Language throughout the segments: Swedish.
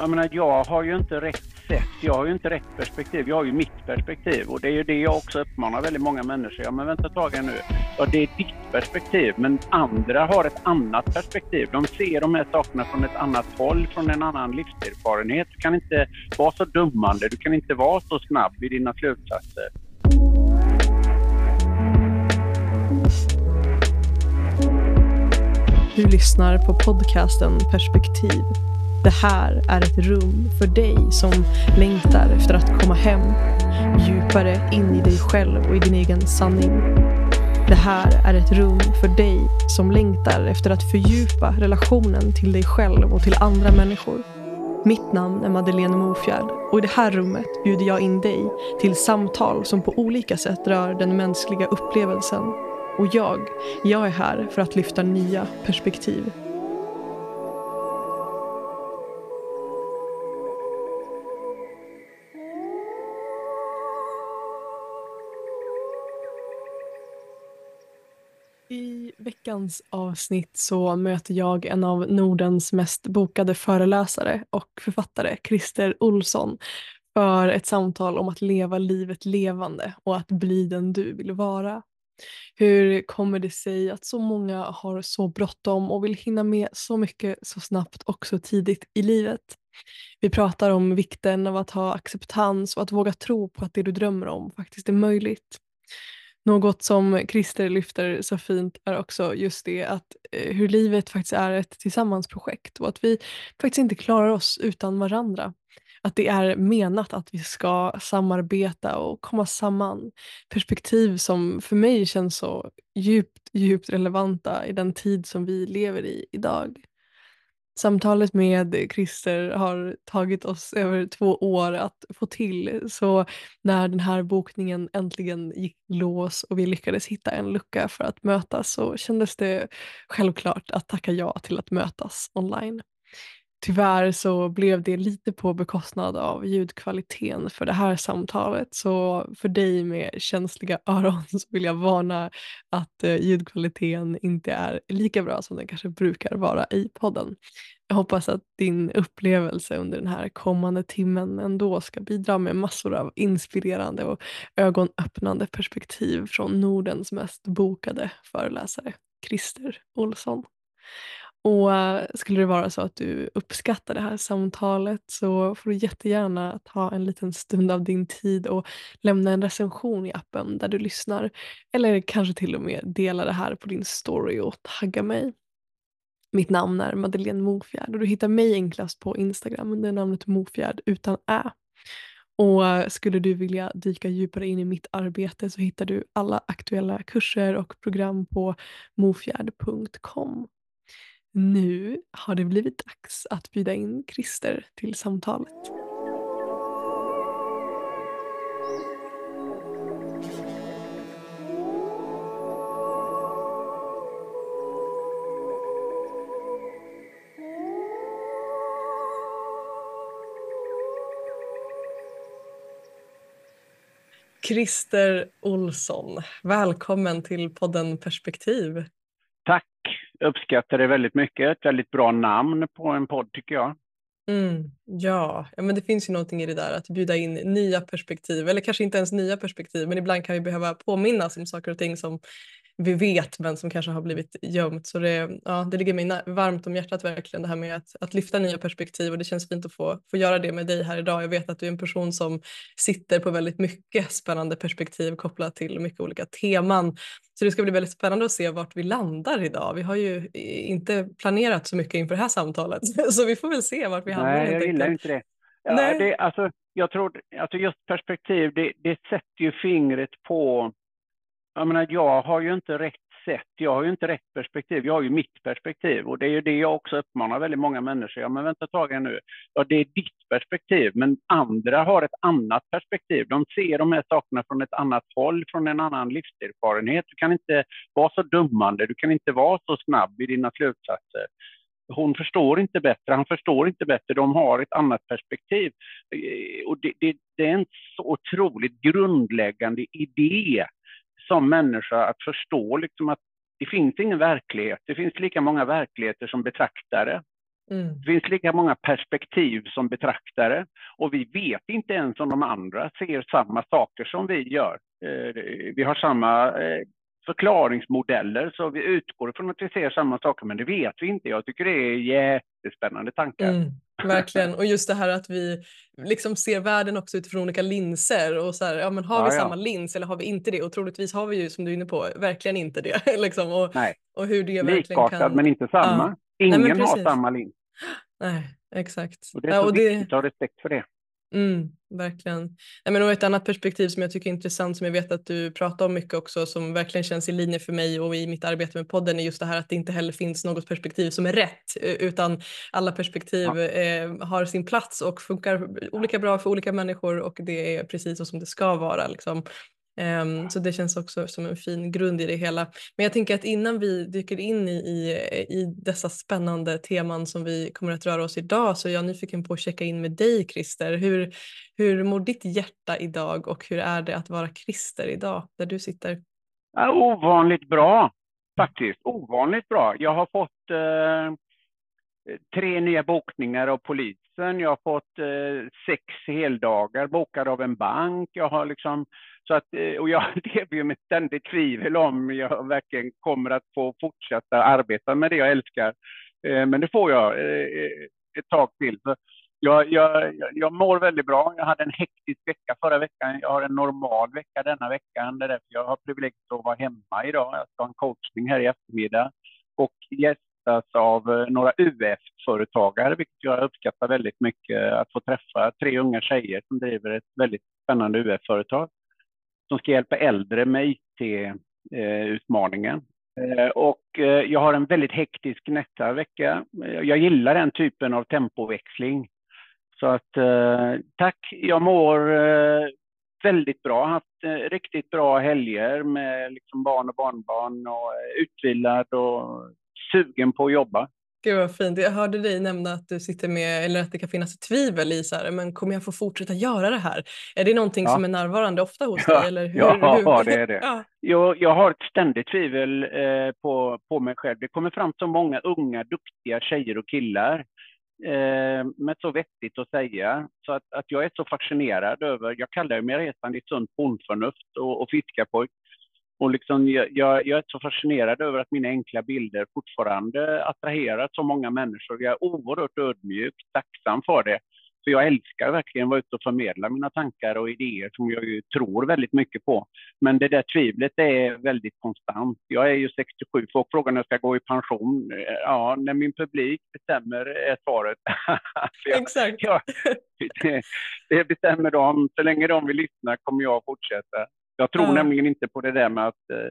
jag menar, jag har ju inte rätt sätt, jag har ju inte rätt perspektiv, jag har ju mitt perspektiv och det är ju det jag också uppmanar väldigt många människor. Ja men vänta ett tag här nu. Ja det är ditt perspektiv men andra har ett annat perspektiv. De ser de här sakerna från ett annat håll, från en annan livserfarenhet. Du kan inte vara så dummande, du kan inte vara så snabb i dina slutsatser. Du lyssnar på podcasten Perspektiv det här är ett rum för dig som längtar efter att komma hem, djupare in i dig själv och i din egen sanning. Det här är ett rum för dig som längtar efter att fördjupa relationen till dig själv och till andra människor. Mitt namn är Madeleine Mofjärd och i det här rummet bjuder jag in dig till samtal som på olika sätt rör den mänskliga upplevelsen. Och jag, jag är här för att lyfta nya perspektiv. Veckans avsnitt så möter jag en av Nordens mest bokade föreläsare och författare, Christer Olsson, för ett samtal om att leva livet levande och att bli den du vill vara. Hur kommer det sig att så många har så bråttom och vill hinna med så mycket så snabbt och så tidigt i livet? Vi pratar om vikten av att ha acceptans och att våga tro på att det du drömmer om faktiskt är möjligt. Något som Christer lyfter så fint är också just det att eh, hur livet faktiskt är ett tillsammansprojekt och att vi faktiskt inte klarar oss utan varandra. Att det är menat att vi ska samarbeta och komma samman. Perspektiv som för mig känns så djupt, djupt relevanta i den tid som vi lever i idag. Samtalet med Christer har tagit oss över två år att få till. Så när den här bokningen äntligen gick lås och vi lyckades hitta en lucka för att mötas så kändes det självklart att tacka ja till att mötas online. Tyvärr så blev det lite på bekostnad av ljudkvaliteten för det här samtalet. Så för dig med känsliga öron så vill jag varna att eh, ljudkvaliteten inte är lika bra som den kanske brukar vara i podden. Jag hoppas att din upplevelse under den här kommande timmen ändå ska bidra med massor av inspirerande och ögonöppnande perspektiv från Nordens mest bokade föreläsare, Christer Olsson. Och skulle det vara så att du uppskattar det här samtalet så får du jättegärna ta en liten stund av din tid och lämna en recension i appen där du lyssnar. Eller kanske till och med dela det här på din story och tagga mig. Mitt namn är Madeleine Mofjärd och du hittar mig enklast på Instagram under namnet Mofjärd utan ä. Och skulle du vilja dyka djupare in i mitt arbete så hittar du alla aktuella kurser och program på mofjärd.com. Nu har det blivit dags att bjuda in Christer till samtalet. Christer Olsson, välkommen till podden Perspektiv. Uppskattar det väldigt mycket. Ett väldigt bra namn på en podd tycker jag. Mm, ja. ja, men det finns ju någonting i det där att bjuda in nya perspektiv, eller kanske inte ens nya perspektiv, men ibland kan vi behöva påminnas om saker och ting som vi vet men som kanske har blivit gömt. Så det, ja, det ligger mig varmt om hjärtat verkligen det här med att, att lyfta nya perspektiv och det känns fint att få, få göra det med dig här idag. Jag vet att du är en person som sitter på väldigt mycket spännande perspektiv kopplat till mycket olika teman. Så det ska bli väldigt spännande att se vart vi landar idag. Vi har ju inte planerat så mycket inför det här samtalet så vi får väl se vart vi hamnar. Nej, jag gillar inte det. Ja, Nej. det alltså, jag tror alltså just perspektiv, det, det sätter ju fingret på jag menar, jag har ju inte rätt sätt, jag har ju inte rätt perspektiv, jag har ju mitt perspektiv och det är ju det jag också uppmanar väldigt många människor. Ja, men vänta ett tag här nu. Ja, det är ditt perspektiv, men andra har ett annat perspektiv. De ser de här sakerna från ett annat håll, från en annan livserfarenhet. Du kan inte vara så dummande, du kan inte vara så snabb i dina slutsatser hon förstår inte bättre, han förstår inte bättre, de har ett annat perspektiv. Eh, och det, det, det är en så otroligt grundläggande idé som människa att förstå liksom att det finns ingen verklighet. Det finns lika många verkligheter som betraktare. Mm. Det finns lika många perspektiv som betraktare och vi vet inte ens om de andra ser samma saker som vi gör. Eh, vi har samma eh, förklaringsmodeller så vi utgår från att vi ser samma saker men det vet vi inte. Jag tycker det är jättespännande tankar. Mm, verkligen och just det här att vi liksom ser världen också utifrån olika linser och så här, ja men har vi ja, samma lins eller har vi inte det och troligtvis har vi ju som du är inne på verkligen inte det liksom och, Nej. och hur det verkligen Likartad kan... men inte samma. Ja. Ingen Nej, har samma lins. Nej, exakt. Och det är så ja, och viktigt att ha respekt för det. Mm, verkligen. Nej, men och ett annat perspektiv som jag tycker är intressant som jag vet att du pratar om mycket också som verkligen känns i linje för mig och i mitt arbete med podden är just det här att det inte heller finns något perspektiv som är rätt utan alla perspektiv ja. eh, har sin plats och funkar olika bra för olika människor och det är precis så som det ska vara. Liksom. Um, så det känns också som en fin grund i det hela. Men jag tänker att innan vi dyker in i, i, i dessa spännande teman som vi kommer att röra oss idag så är jag nyfiken på att checka in med dig Christer. Hur, hur mår ditt hjärta idag och hur är det att vara Christer idag där du sitter? Ja, ovanligt bra faktiskt. Ovanligt bra. Jag har fått eh, tre nya bokningar av polisen. Jag har fått eh, sex heldagar bokade av en bank. Jag har liksom så att, eh, och jag lever ju med ständigt tvivel om jag verkligen kommer att få fortsätta arbeta med det jag älskar. Eh, men det får jag eh, ett tag till. Så jag, jag, jag mår väldigt bra. Jag hade en hektisk vecka förra veckan. Jag har en normal vecka denna veckan. Det är därför jag har privilegiet att vara hemma idag. Jag ska ha en coachning här i eftermiddag och gästas av eh, några UF-företagare, vilket jag uppskattar väldigt mycket. Att få träffa tre unga tjejer som driver ett väldigt spännande UF-företag som ska hjälpa äldre med IT-utmaningen. Eh, och eh, jag har en väldigt hektisk nästa vecka. Jag gillar den typen av tempoväxling. Så att tack, jag mår väldigt bra. Jag har haft riktigt bra helger med liksom barn och barnbarn och utvilad och sugen på att jobba. Gud vad fint. Jag hörde dig nämna att du sitter med, eller att det kan finnas tvivel i så här, men kommer jag få fortsätta göra det här? Är det någonting ja. som är närvarande ofta hos ja. dig? Eller hur, ja, hur? det är det. ja. jag, jag har ett ständigt tvivel eh, på, på mig själv. Det kommer fram så många unga, duktiga tjejer och killar eh, med så vettigt att säga. Så att, att jag är så fascinerad över, jag kallar mig resan i sunt bondförnuft och, och fiskarpojk. Och liksom, jag, jag, är så fascinerad över att mina enkla bilder fortfarande attraherar så många människor. Jag är oerhört ödmjuk, tacksam för det. Så jag älskar verkligen att vara ute och förmedla mina tankar och idéer som jag ju tror väldigt mycket på. Men det där tvivlet är väldigt konstant. Jag är ju 67, folk frågar när jag ska gå i pension. Ja, när min publik bestämmer är svaret. Exakt. det, det bestämmer de. Så länge de vill lyssna kommer jag fortsätta. Jag tror mm. nämligen inte på det där med att eh,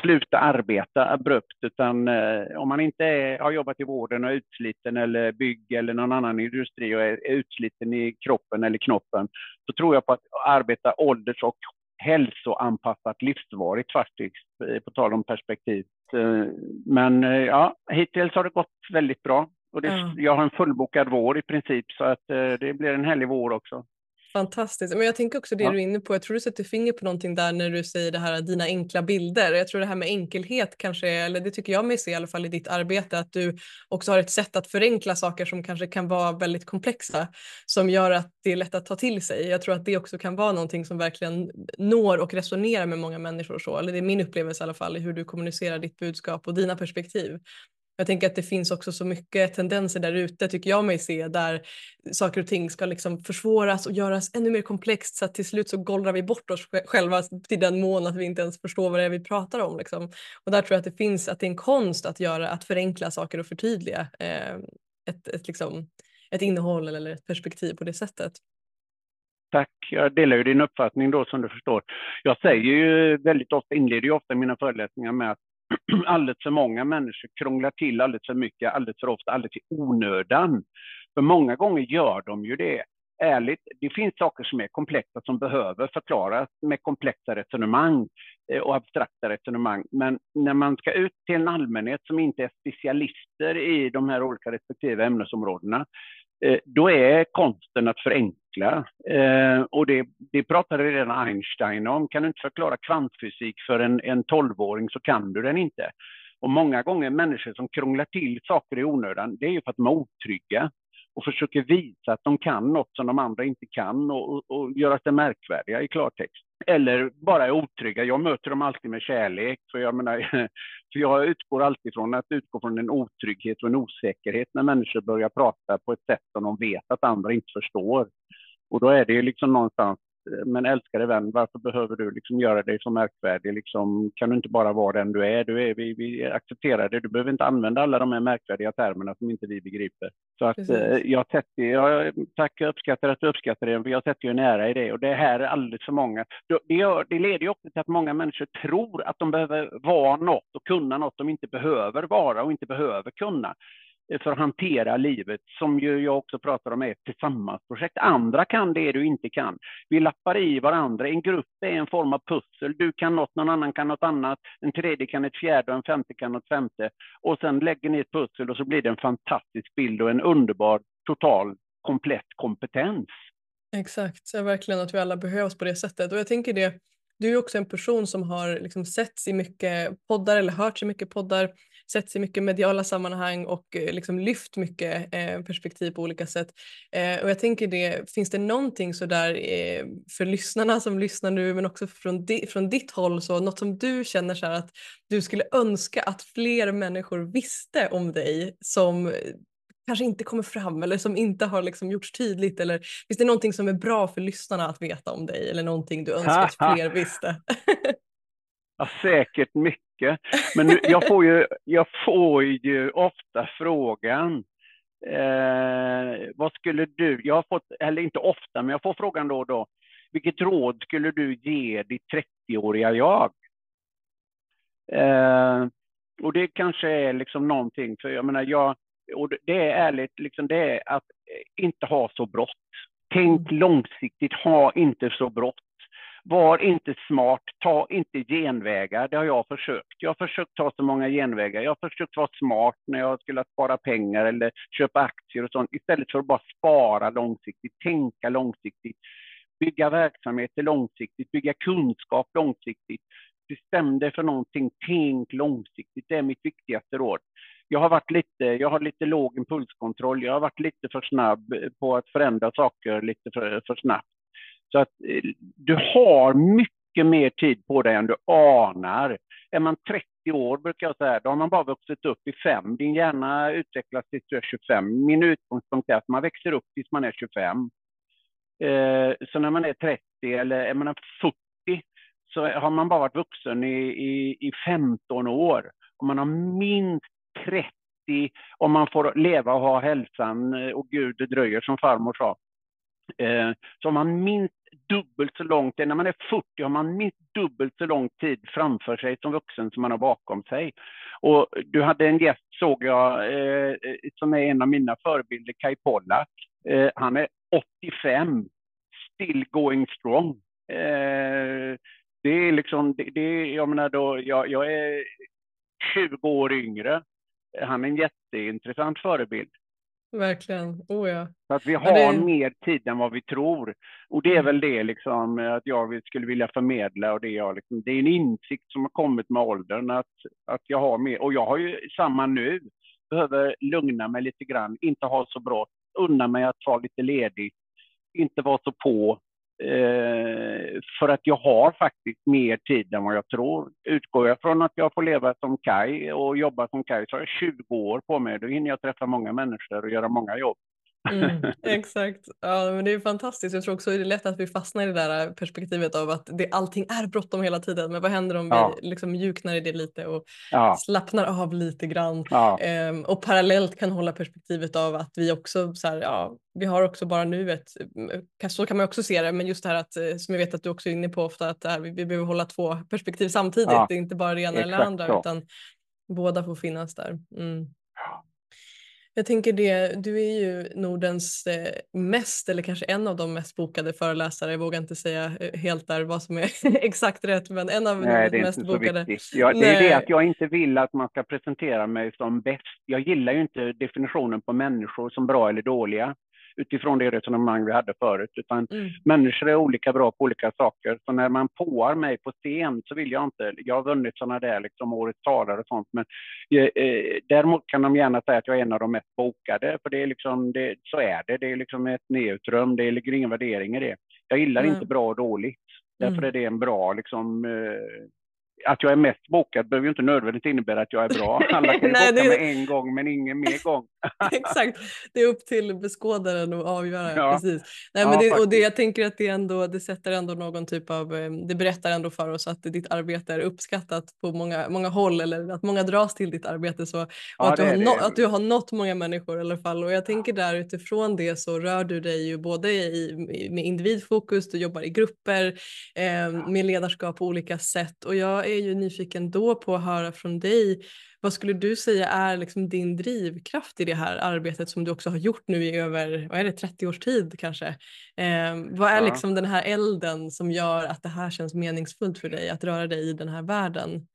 sluta arbeta abrupt, utan eh, om man inte är, har jobbat i vården och är utsliten eller bygg eller någon annan industri och är, är utsliten i kroppen eller knoppen, så tror jag på att arbeta ålders och hälsoanpassat livsvarigt faktiskt, eh, på tal om perspektiv. Eh, men eh, ja, hittills har det gått väldigt bra. Och det, mm. Jag har en fullbokad vår i princip, så att det blir en härlig vår också. Fantastiskt. Men jag tänker också det ja. du är inne på. Jag tror du sätter finger på någonting där när du säger det här dina enkla bilder. Jag tror det här med enkelhet kanske eller det tycker jag mig se i alla fall i ditt arbete, att du också har ett sätt att förenkla saker som kanske kan vara väldigt komplexa som gör att det är lätt att ta till sig. Jag tror att det också kan vara någonting som verkligen når och resonerar med många människor så. Eller det är min upplevelse i alla fall i hur du kommunicerar ditt budskap och dina perspektiv. Jag tänker att det finns också så mycket tendenser där ute tycker jag mig se där saker och ting ska liksom försvåras och göras ännu mer komplext så att till slut så gollrar vi bort oss själva till den mån att vi inte ens förstår vad det är vi pratar om. Liksom. Och där tror jag att det finns, att det är en konst att göra, att förenkla saker och förtydliga eh, ett, ett, liksom, ett innehåll eller ett perspektiv på det sättet. Tack. Jag delar ju din uppfattning då som du förstår. Jag säger ju väldigt ofta, inleder ju ofta mina föreläsningar med att alldeles för många människor krånglar till alldeles för mycket, alldeles för ofta, alldeles i onödan. För många gånger gör de ju det. Ärligt, det finns saker som är komplexa som behöver förklaras med komplexa resonemang eh, och abstrakta resonemang. Men när man ska ut till en allmänhet som inte är specialister i de här olika respektive ämnesområdena, Eh, då är konsten att förenkla. Eh, och det, det pratade redan Einstein om. Kan du inte förklara kvantfysik för en, en 12-åring så kan du den inte. Och många gånger människor som krånglar till saker i onödan, det är ju för att de är otrygga och försöker visa att de kan något som de andra inte kan och, och, och göra sig märkvärdiga i klartext. Eller bara är otrygga. Jag möter dem alltid med kärlek. För jag, menar, för jag utgår alltid från att utgå från en otrygghet och en osäkerhet när människor börjar prata på ett sätt som de vet att andra inte förstår. Och då är det ju liksom någonstans men älskade vän, varför behöver du liksom göra dig så märkvärdig? Liksom, kan du inte bara vara den du är? Du är vi, vi accepterar det. Du behöver inte använda alla de här märkvärdiga termerna som inte vi begriper. Så att, eh, jag, sätter, jag, tack, jag uppskattar att du uppskattar det, för jag sätter ju en ära i det. Och det här är alldeles för många. Det, gör, det leder ju också till att många människor tror att de behöver vara något och kunna något de inte behöver vara och inte behöver kunna för att hantera livet, som ju jag också pratar om är ett tillsammansprojekt. Andra kan det du inte kan. Vi lappar i varandra. En grupp är en form av pussel. Du kan något, någon annan kan något annat, en tredje kan ett fjärde och en femte kan något femte. Och sen lägger ni ett pussel och så blir det en fantastisk bild och en underbar, total, komplett kompetens. Exakt, så verkligen att vi alla behövs på det sättet. Och jag tänker det, du är också en person som har liksom setts i mycket poddar eller hört i mycket poddar setts i mycket mediala sammanhang och eh, liksom lyft mycket eh, perspektiv på olika sätt. Eh, och jag tänker det, finns det någonting sådär eh, för lyssnarna som lyssnar nu men också från, di från ditt håll, så något som du känner så att du skulle önska att fler människor visste om dig som kanske inte kommer fram eller som inte har liksom gjorts tydligt? Eller finns det någonting som är bra för lyssnarna att veta om dig eller någonting du önskar att fler visste? ja, säkert mycket mycket. Men nu, jag, får ju, jag får ju ofta frågan, eh, vad skulle du, jag har fått, eller inte ofta, men jag får frågan då och då, vilket råd skulle du ge ditt 30-åriga jag? Eh, och det kanske är liksom någonting, för jag menar, jag, och det är ärligt, liksom det är att inte ha så brått. Tänk mm. långsiktigt, ha inte så brått. Var inte smart, ta inte genvägar. Det har jag försökt. Jag har försökt ta så många genvägar. Jag har försökt vara smart när jag skulle spara pengar eller köpa aktier och sånt. Istället för att bara spara långsiktigt, tänka långsiktigt, bygga verksamheter långsiktigt, bygga kunskap långsiktigt. Bestäm dig för någonting, tänk långsiktigt. Det är mitt viktigaste råd. Jag har varit lite, jag har lite låg impulskontroll. Jag har varit lite för snabb på att förändra saker lite för, för snabbt. Så att eh, du har mycket mer tid på dig än du anar. Är man 30 år, brukar jag säga, då har man bara vuxit upp i fem. Din hjärna utvecklas tills du är 25. Min utgångspunkt är att man växer upp tills man är 25. Eh, så när man är 30 eller är man 40 så har man bara varit vuxen i, i, i 15 år. Och man har minst 30 om man får leva och ha hälsan eh, och Gud det dröjer som farmor sa. Så har man minst dubbelt så lång tid. när man är 40 har man minst dubbelt så lång tid framför sig som vuxen som man har bakom sig. Och du hade en gäst, såg jag, eh, som är en av mina förebilder, Kai Pollak. Eh, han är 85, still going strong. Eh, det är liksom, det, det, jag menar då, jag, jag är 20 år yngre. Han är en jätteintressant förebild. Verkligen, oh ja. Så att vi har det... mer tid än vad vi tror. Och det är mm. väl det liksom att jag skulle vilja förmedla och det jag liksom, det är en insikt som har kommit med åldern att, att jag har mer, och jag har ju samma nu, behöver lugna mig lite grann, inte ha så brått, unna mig att ta lite ledigt, inte vara så på, Eh, för att jag har faktiskt mer tid än vad jag tror. Utgår jag från att jag får leva som Kai och jobba som Kai så har jag 20 år på mig. Då hinner jag träffa många människor och göra många jobb. Mm, exakt, ja, men det är fantastiskt. Jag tror också det är lätt att vi fastnar i det där perspektivet av att det, allting är bråttom hela tiden. Men vad händer om ja. vi liksom mjuknar i det lite och ja. slappnar av lite grann ja. ehm, och parallellt kan hålla perspektivet av att vi också så här, ja, vi har också bara nuet. Så kan man också se det, men just det här att eh, som jag vet att du också är inne på ofta att här, vi, behöver hålla två perspektiv samtidigt. Det är inte bara det ena eller andra så. utan båda får finnas där. Mm. Jag tänker det, du är ju Nordens eh, mest eller kanske en av de mest bokade föreläsare. Jag vågar inte säga eh, helt där vad som är exakt rätt men en av Nej, Nordens mest bokade. Ja, det är det att jag inte vill att man ska presentera mig som bäst. Jag gillar ju inte definitionen på människor som bra eller dåliga. Utifrån det resonemang vi hade förut. Utan mm. människor är olika bra på olika saker. Så när man påar mig på scen så vill jag inte, jag har vunnit sådana där liksom årets talare och sånt, men eh, eh, däremot kan de gärna säga att jag är en av de mest bokade, för det är liksom, det, så är det. Det är liksom ett neutrum, det ligger ingen värdering i det. Jag gillar mm. inte bra och dåligt. Därför mm. är det en bra liksom, eh, att jag är mest bokad behöver ju inte nödvändigtvis innebära att jag är bra. Alla kan ju boka det... mig en gång men ingen mer gång. Exakt, det är upp till beskådaren att avgöra. Ja. Precis. Nej, men ja, det, och det, jag tänker att det, ändå, det sätter ändå någon typ av, eh, det berättar ändå för oss att ditt arbete är uppskattat på många, många håll eller att många dras till ditt arbete så, och ja, att, du har no, att du har nått många människor i alla fall. Och jag tänker där utifrån det så rör du dig ju både i, med individfokus, du jobbar i grupper, eh, med ledarskap på olika sätt och jag är ju nyfiken då på att höra från dig. Vad skulle du säga är liksom din drivkraft i det här arbetet som du också har gjort nu i över vad är det, 30 års tid kanske? Eh, vad är ja. liksom den här elden som gör att det här känns meningsfullt för dig att röra dig i den här världen?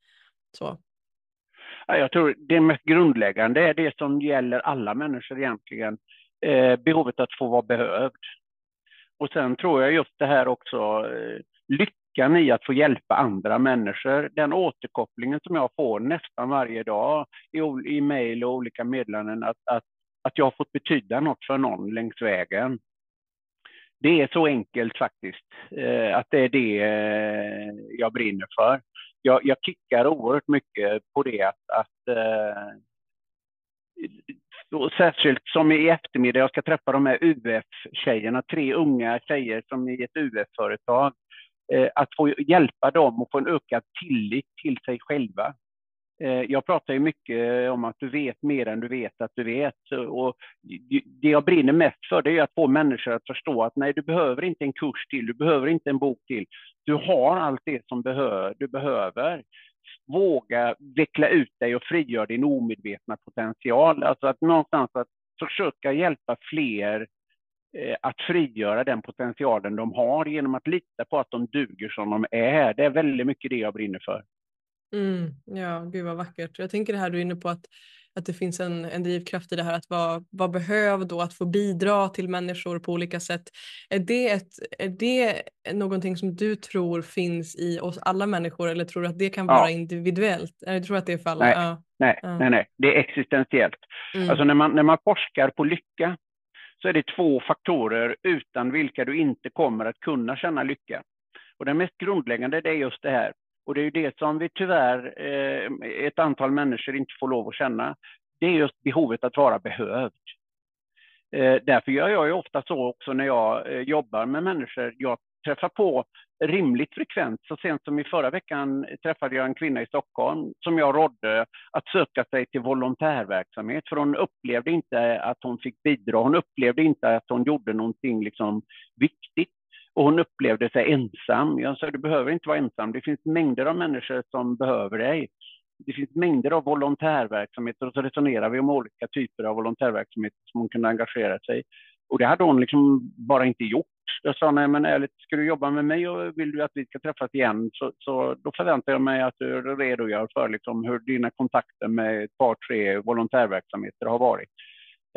Så. jag tror det mest grundläggande är det som gäller alla människor egentligen. Eh, behovet att få vara behövd. Och sen tror jag just det här också, eh, lyckan i att få hjälpa andra människor, den återkopplingen som jag får nästan varje dag i, i mejl och olika meddelanden, att, att, att jag har fått betyda något för någon längs vägen. Det är så enkelt faktiskt, eh, att det är det eh, jag brinner för. Jag, jag kickar oerhört mycket på det att, att eh, särskilt som i eftermiddag, jag ska träffa de här UF-tjejerna, tre unga tjejer som är i ett UF-företag Eh, att få hjälpa dem och få en ökad tillit till sig själva. Eh, jag pratar ju mycket om att du vet mer än du vet att du vet. Och det jag brinner mest för det är att få människor att förstå att nej, du behöver inte en kurs till, du behöver inte en bok till. Du har allt det som du behöver. Våga veckla ut dig och frigöra din omedvetna potential. Alltså att någonstans att försöka hjälpa fler Eh, att frigöra den potentialen de har genom att lita på att de duger som de är. Det är väldigt mycket det jag brinner för. Mm, ja, gud vad vackert. Jag tänker det här du är inne på att, att det finns en, en drivkraft i det här att vara, vara behövd och att få bidra till människor på olika sätt. Är det, ett, är det någonting som du tror finns i oss alla människor eller tror du att det kan vara ja. individuellt? Jag tror att det är fallet. Nej, ja. nej, ja. nej, nej, det är existentiellt. Mm. Alltså när man, när man forskar på lycka så är det två faktorer utan vilka du inte kommer att kunna känna lycka. Och den mest grundläggande det är just det här. Och det är ju det som vi tyvärr, eh, ett antal människor inte får lov att känna. Det är just behovet att vara behövd. Eh, därför gör jag ju ofta så också när jag eh, jobbar med människor. Jag träffar på rimligt frekvent. Så sent som i förra veckan träffade jag en kvinna i Stockholm som jag rådde att söka sig till volontärverksamhet, för hon upplevde inte att hon fick bidra. Hon upplevde inte att hon gjorde någonting liksom viktigt och hon upplevde sig ensam. Jag sa, du behöver inte vara ensam. Det finns mängder av människor som behöver dig. Det finns mängder av volontärverksamheter och så resonerar vi om olika typer av volontärverksamheter som hon kunde engagera sig i. och det hade hon liksom bara inte gjort. Jag sa, nej men ärligt, ska du jobba med mig och vill du att vi ska träffas igen så, så då förväntar jag mig att du redogör för liksom hur dina kontakter med ett par, tre volontärverksamheter har varit.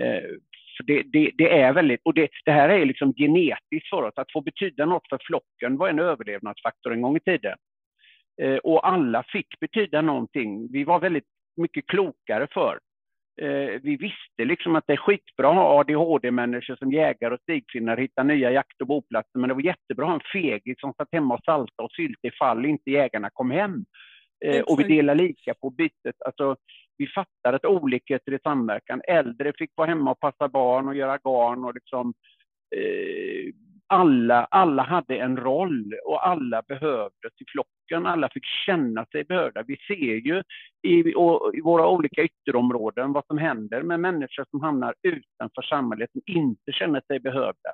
Eh, för det, det, det, är väldigt, och det, det, här är liksom genetiskt för oss, att få betyda något för flocken var en överlevnadsfaktor en gång i tiden. Eh, och alla fick betyda någonting. Vi var väldigt mycket klokare för eh, vi visste liksom att det är skitbra att ha ADHD-människor som jägare och stigfinnar hittar nya jakt och boplatser, men det var jättebra att ha en fegis som satt hemma och salta och sylt ifall inte jägarna kom hem. Eh, och vi delar lika på bytet. Alltså, vi fattade att olikheter i samverkan. Äldre fick vara hemma och passa barn och göra garn och liksom eh, alla, alla hade en roll och alla behövdes i flocken. Alla fick känna sig behövda. Vi ser ju i, i, våra olika ytterområden vad som händer med människor som hamnar utanför samhället, som inte känner sig behövda.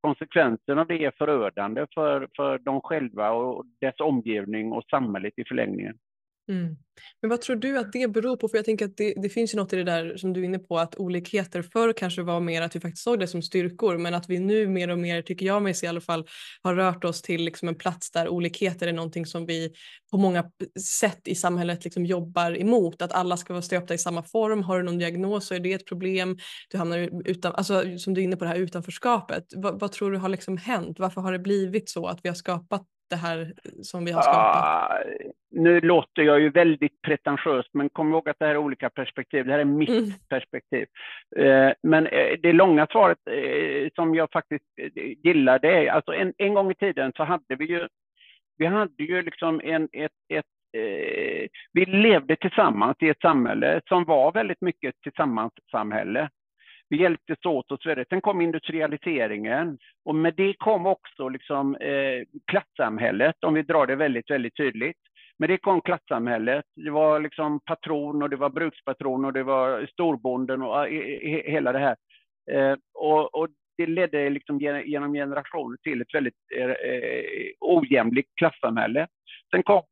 Konsekvenserna av det är förödande för, för dem själva och dess omgivning och samhället i förlängningen. Mm. Men vad tror du att det beror på? För jag tänker att det, det, finns ju något i det där som du är inne på att olikheter förr kanske var mer att vi faktiskt såg det som styrkor men att vi nu mer och mer, tycker jag mig se i alla fall, har rört oss till liksom en plats där olikheter är någonting som vi på många sätt i samhället liksom jobbar emot. Att alla ska vara stöpta i samma form. Har du någon diagnos så är det ett problem. Du hamnar utan, alltså, som du är inne på det här utanförskapet. vad, vad tror du har liksom hänt? Varför har det blivit så att vi har skapat det här som vi har skapat? Ah, nu låter jag ju väldigt pretentiös, men kom ihåg att det här är olika perspektiv. Det här är mitt mm. perspektiv. Eh, men eh, det långa svaret eh, som jag faktiskt gillar, det är alltså en, en gång i tiden så hade vi ju, vi hade ju liksom en, ett, ett vi levde tillsammans i ett samhälle som var väldigt mycket ett tillsammans-samhälle. Vi hjälptes åt och så vidare. Sen kom industrialiseringen och med det kom också liksom, eh, klassamhället, om vi drar det väldigt, väldigt tydligt. Men det kom klassamhället. Det var liksom patron och det var brukspatron och det var storbonden och eh, hela det här. Eh, och, och, det ledde liksom genom generationer till ett väldigt eh, eh, ojämlikt klassamhälle. Sen kom,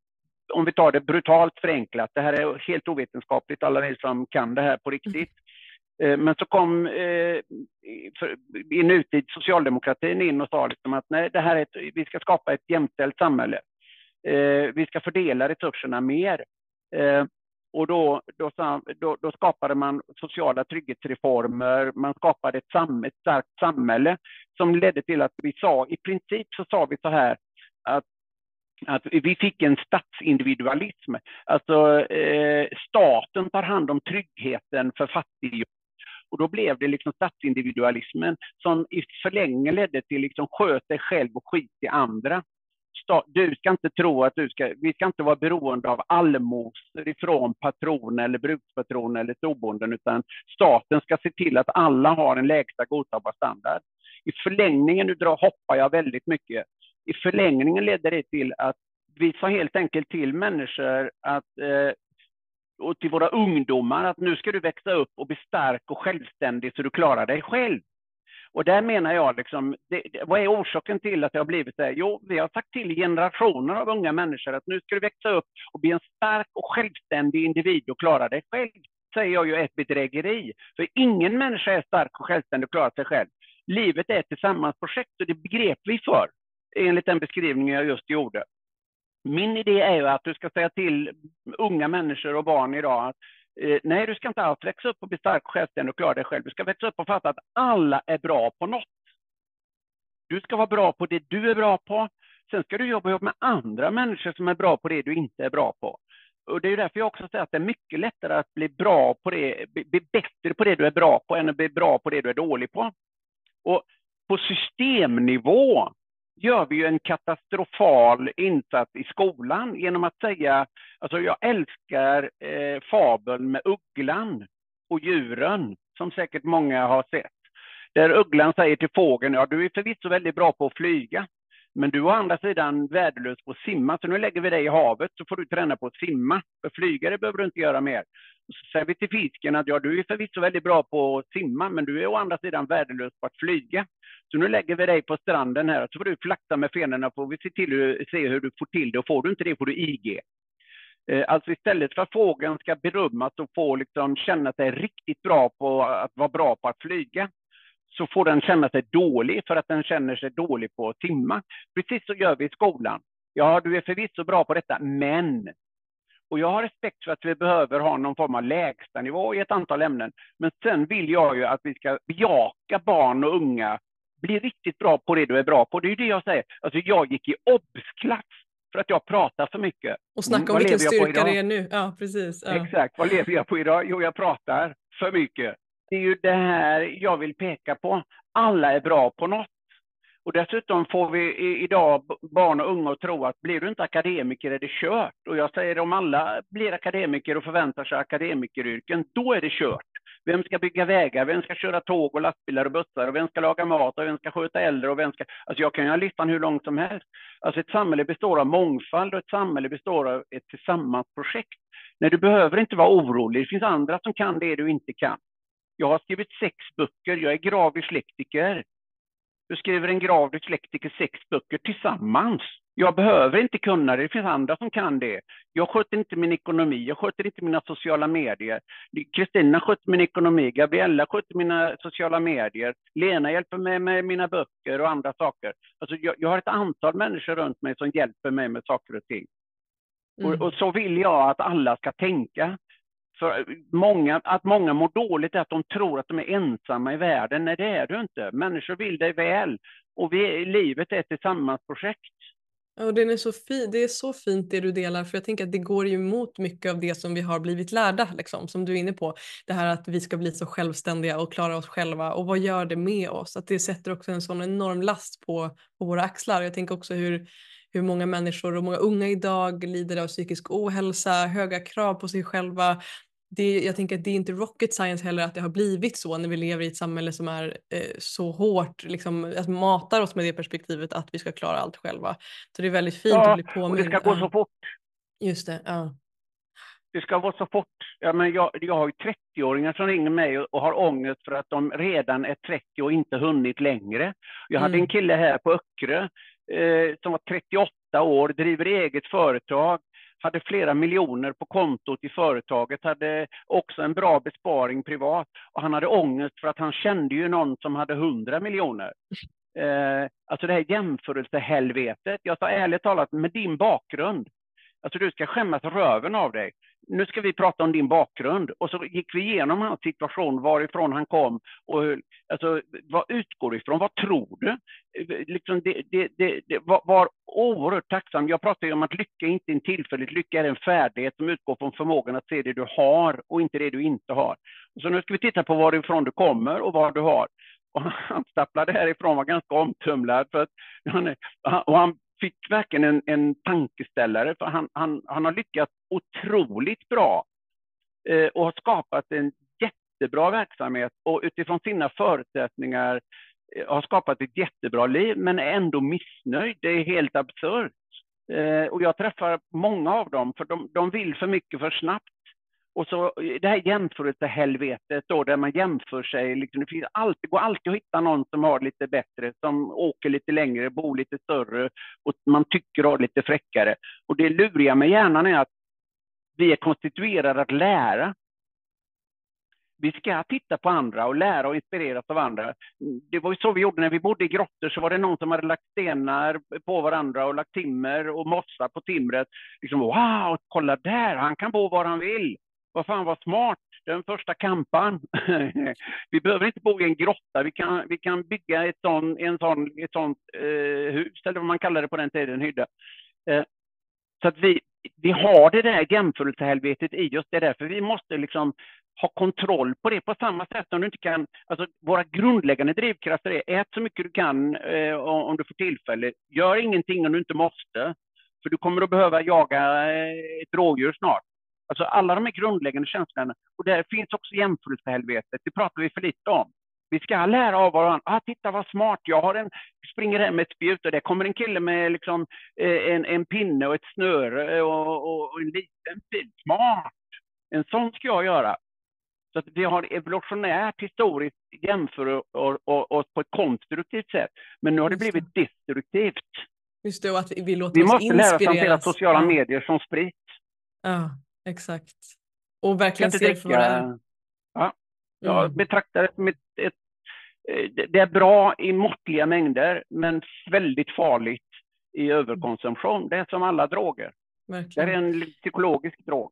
om vi tar det brutalt förenklat, det här är helt ovetenskapligt, alla ni som kan det här på riktigt. Eh, men så kom eh, i nutid socialdemokratin in och sa liksom att nej, det här är ett, vi ska skapa ett jämställt samhälle. Eh, vi ska fördela resurserna mer. Och då, då, då, då, skapade man sociala trygghetsreformer, man skapade ett, sam, ett starkt samhälle som ledde till att vi sa, i princip så sa vi så här, att att vi fick en statsindividualism. Alltså eh, staten tar hand om tryggheten för fattiga och då blev det liksom statsindividualismen som i förlängningen ledde till liksom sköt dig själv och skit i andra. Du ska inte tro att du ska, vi ska inte vara beroende av allmosor ifrån patron eller brukspatron eller storbonden, utan staten ska se till att alla har en lägsta godtagbar standard. I förlängningen, nu drar, hoppar jag väldigt mycket, i förlängningen ledde det till att vi sa helt enkelt till människor att eh, och till våra ungdomar att nu ska du växa upp och bli stark och självständig så du klarar dig själv. Och där menar jag, liksom, det, det, vad är orsaken till att det har blivit så här? Jo, vi har sagt till generationer av unga människor att nu ska du växa upp och bli en stark och självständig individ och klara dig själv. säger jag ju ett bedrägeri. För ingen människa är stark och självständig och klarar sig själv. Livet är ett tillsammansprojekt och det begrep vi för, enligt den beskrivning jag just gjorde. Min idé är ju att du ska säga till unga människor och barn idag att eh, nej, du ska inte alls växa upp och bli stark, självständig och klara dig själv. Du ska växa upp och fatta att alla är bra på något. Du ska vara bra på det du är bra på. Sen ska du jobba ihop med andra människor som är bra på det du inte är bra på. Och Det är därför jag också säger att det är mycket lättare att bli bra på det, bli bättre på det du är bra på än att bli bra på det du är dålig på. Och på systemnivå gör vi ju en katastrofal insats i skolan genom att säga, alltså jag älskar eh, fabeln med ugglan och djuren, som säkert många har sett. Där ugglan säger till fågeln, ja du är förvisso väldigt bra på att flyga, men du är å andra sidan värdelös på att simma, så nu lägger vi dig i havet så får du träna på att simma. För flygare behöver du inte göra mer. Så säger vi till fisken att ja, du är förvisso väldigt bra på att simma, men du är å andra sidan värdelös på att flyga. Så nu lägger vi dig på stranden här, så får du flakta med fenorna, får vi se, till, se hur du får till det, och får du inte det får du IG. Eh, alltså istället för att fågeln ska berömmas och få liksom känna sig riktigt bra på att vara bra på att flyga, så får den känna sig dålig för att den känner sig dålig på att simma. Precis så gör vi i skolan. Ja, du är förvisso bra på detta, men och jag har respekt för att vi behöver ha någon form av lägstanivå i ett antal ämnen. Men sen vill jag ju att vi ska bejaka barn och unga bli riktigt bra på det du är bra på. Det är ju det jag säger. Alltså jag gick i obs-klass för att jag pratar för mycket. Och snacka om vilken styrka det är nu. Ja, precis. Ja. Exakt. Vad lever jag på idag? Jo, jag pratar för mycket. Det är ju det här jag vill peka på. Alla är bra på något. Och dessutom får vi idag barn och unga att tro att blir du inte akademiker är det kört. Och jag säger om alla blir akademiker och förväntar sig akademikeryrken, då är det kört. Vem ska bygga vägar? Vem ska köra tåg och lastbilar och bussar? Och vem ska laga mat? Och vem ska sköta äldre? Och vem ska... Alltså jag kan göra listan hur långt som helst. Alltså ett samhälle består av mångfald och ett samhälle består av ett tillsammansprojekt. Nej, du behöver inte vara orolig. Det finns andra som kan det du inte kan. Jag har skrivit sex böcker. Jag är gravisk lektiker. Du skriver en grav dyslektiker sex böcker tillsammans. Jag behöver inte kunna det, det finns andra som kan det. Jag sköter inte min ekonomi, jag sköter inte mina sociala medier. Kristina sköter min ekonomi, Gabriella sköter mina sociala medier, Lena hjälper mig med mina böcker och andra saker. Alltså jag, jag har ett antal människor runt mig som hjälper mig med saker och ting. Mm. Och, och, så vill jag att alla ska tänka. För eh, många, att många mår dåligt är att de tror att de är ensamma i världen. Nej, det är du inte. Människor vill dig väl. Och vi, livet är ett tillsammansprojekt. Och den är så fin, det är så fint det du delar för jag tänker att det går ju emot mycket av det som vi har blivit lärda, liksom, som du är inne på. Det här att vi ska bli så självständiga och klara oss själva och vad gör det med oss? Att det sätter också en sån enorm last på, på våra axlar. Jag tänker också hur, hur många människor och många unga idag lider av psykisk ohälsa, höga krav på sig själva, det, jag tänker att det är inte rocket science heller att det har blivit så när vi lever i ett samhälle som är eh, så hårt, liksom, alltså matar oss med det perspektivet att vi ska klara allt själva. Så det är väldigt fint ja, att bli påmind. och det ska gå så fort. Just det, ja. Det ska gå så fort. Ja, men jag, jag har ju 30-åringar som ringer mig och, och, har ångest för att de redan är 30 och inte hunnit längre. Jag hade mm. en kille här på Öckerö eh, som var 38 år, driver eget företag, hade flera miljoner på kontot i företaget, hade också en bra besparing privat och han hade ångest för att han kände ju någon som hade hundra miljoner. Eh, alltså det här jämförelsehelvetet. Jag sa ärligt talat, med din bakgrund, alltså du ska skämmas röven av dig nu ska vi prata om din bakgrund. Och så gick vi igenom hans situation, varifrån han kom och alltså, vad utgår ifrån, vad tror du? Liksom det, det, det, det var, var oerhört tacksam. Jag pratar ju om att lycka är inte en tillfällighet, lycka är en färdighet som utgår från förmågan att se det du har och inte det du inte har. Så nu ska vi titta på varifrån du kommer och vad du har. Och han stapplade härifrån var ganska omtumlad. För att han, och han fick verkligen en, en tankeställare, för han, han, han har lyckats otroligt bra eh, och har skapat en jättebra verksamhet och utifrån sina förutsättningar eh, har skapat ett jättebra liv, men är ändå missnöjd. Det är helt absurt. Eh, och jag träffar många av dem, för de, de vill för mycket för snabbt. Och så eh, det här jämförelsehelvetet då, där man jämför sig. Liksom, det finns alltid, går alltid att hitta någon som har lite bättre, som åker lite längre, bor lite större och man tycker har lite fräckare. Och det luriga med hjärnan är att vi är konstituerade att lära. Vi ska titta på andra och lära och inspireras av andra. Det var ju så vi gjorde när vi bodde i grottor, så var det någon som hade lagt stenar på varandra och lagt timmer och mossa på timret. Liksom, wow, kolla där, han kan bo var han vill vad fan vad smart, den första kampan. vi behöver inte bo i en grotta, vi kan, vi kan bygga ett sånt, en sån, ett sånt eh, hus, eller vad man kallade det på den tiden, hydda. Eh, så att vi, vi har det där jämförelsehelvetet i oss, det är därför vi måste liksom ha kontroll på det på samma sätt som du inte kan, alltså våra grundläggande drivkrafter är ät så mycket du kan eh, om du får tillfälle, gör ingenting om du inte måste, för du kommer att behöva jaga eh, ett rådjur snart. Alltså alla de här grundläggande känslorna. Och där finns också jämförelsehelvetet, det pratar vi för lite om. Vi ska lära av varandra. Ah, titta vad smart, jag har en, springer hem med ett spjut och där kommer en kille med liksom, eh, en, en pinne och ett snöre och, och, en liten pil. Smart! En sån ska jag göra. Så att vi har evolutionärt historiskt jämför oss på ett konstruktivt sätt. Men nu har det blivit destruktivt. Just det, och att vi, låter vi oss måste lära oss hantera sociala medier som sprit. Ja. Exakt. Och verkligen se det för vad det är. Ja, jag mm. betraktar det som ett, ett, det är bra i måttliga mängder, men väldigt farligt i överkonsumtion. Det är som alla droger. Verkligen. Det är en psykologisk drog.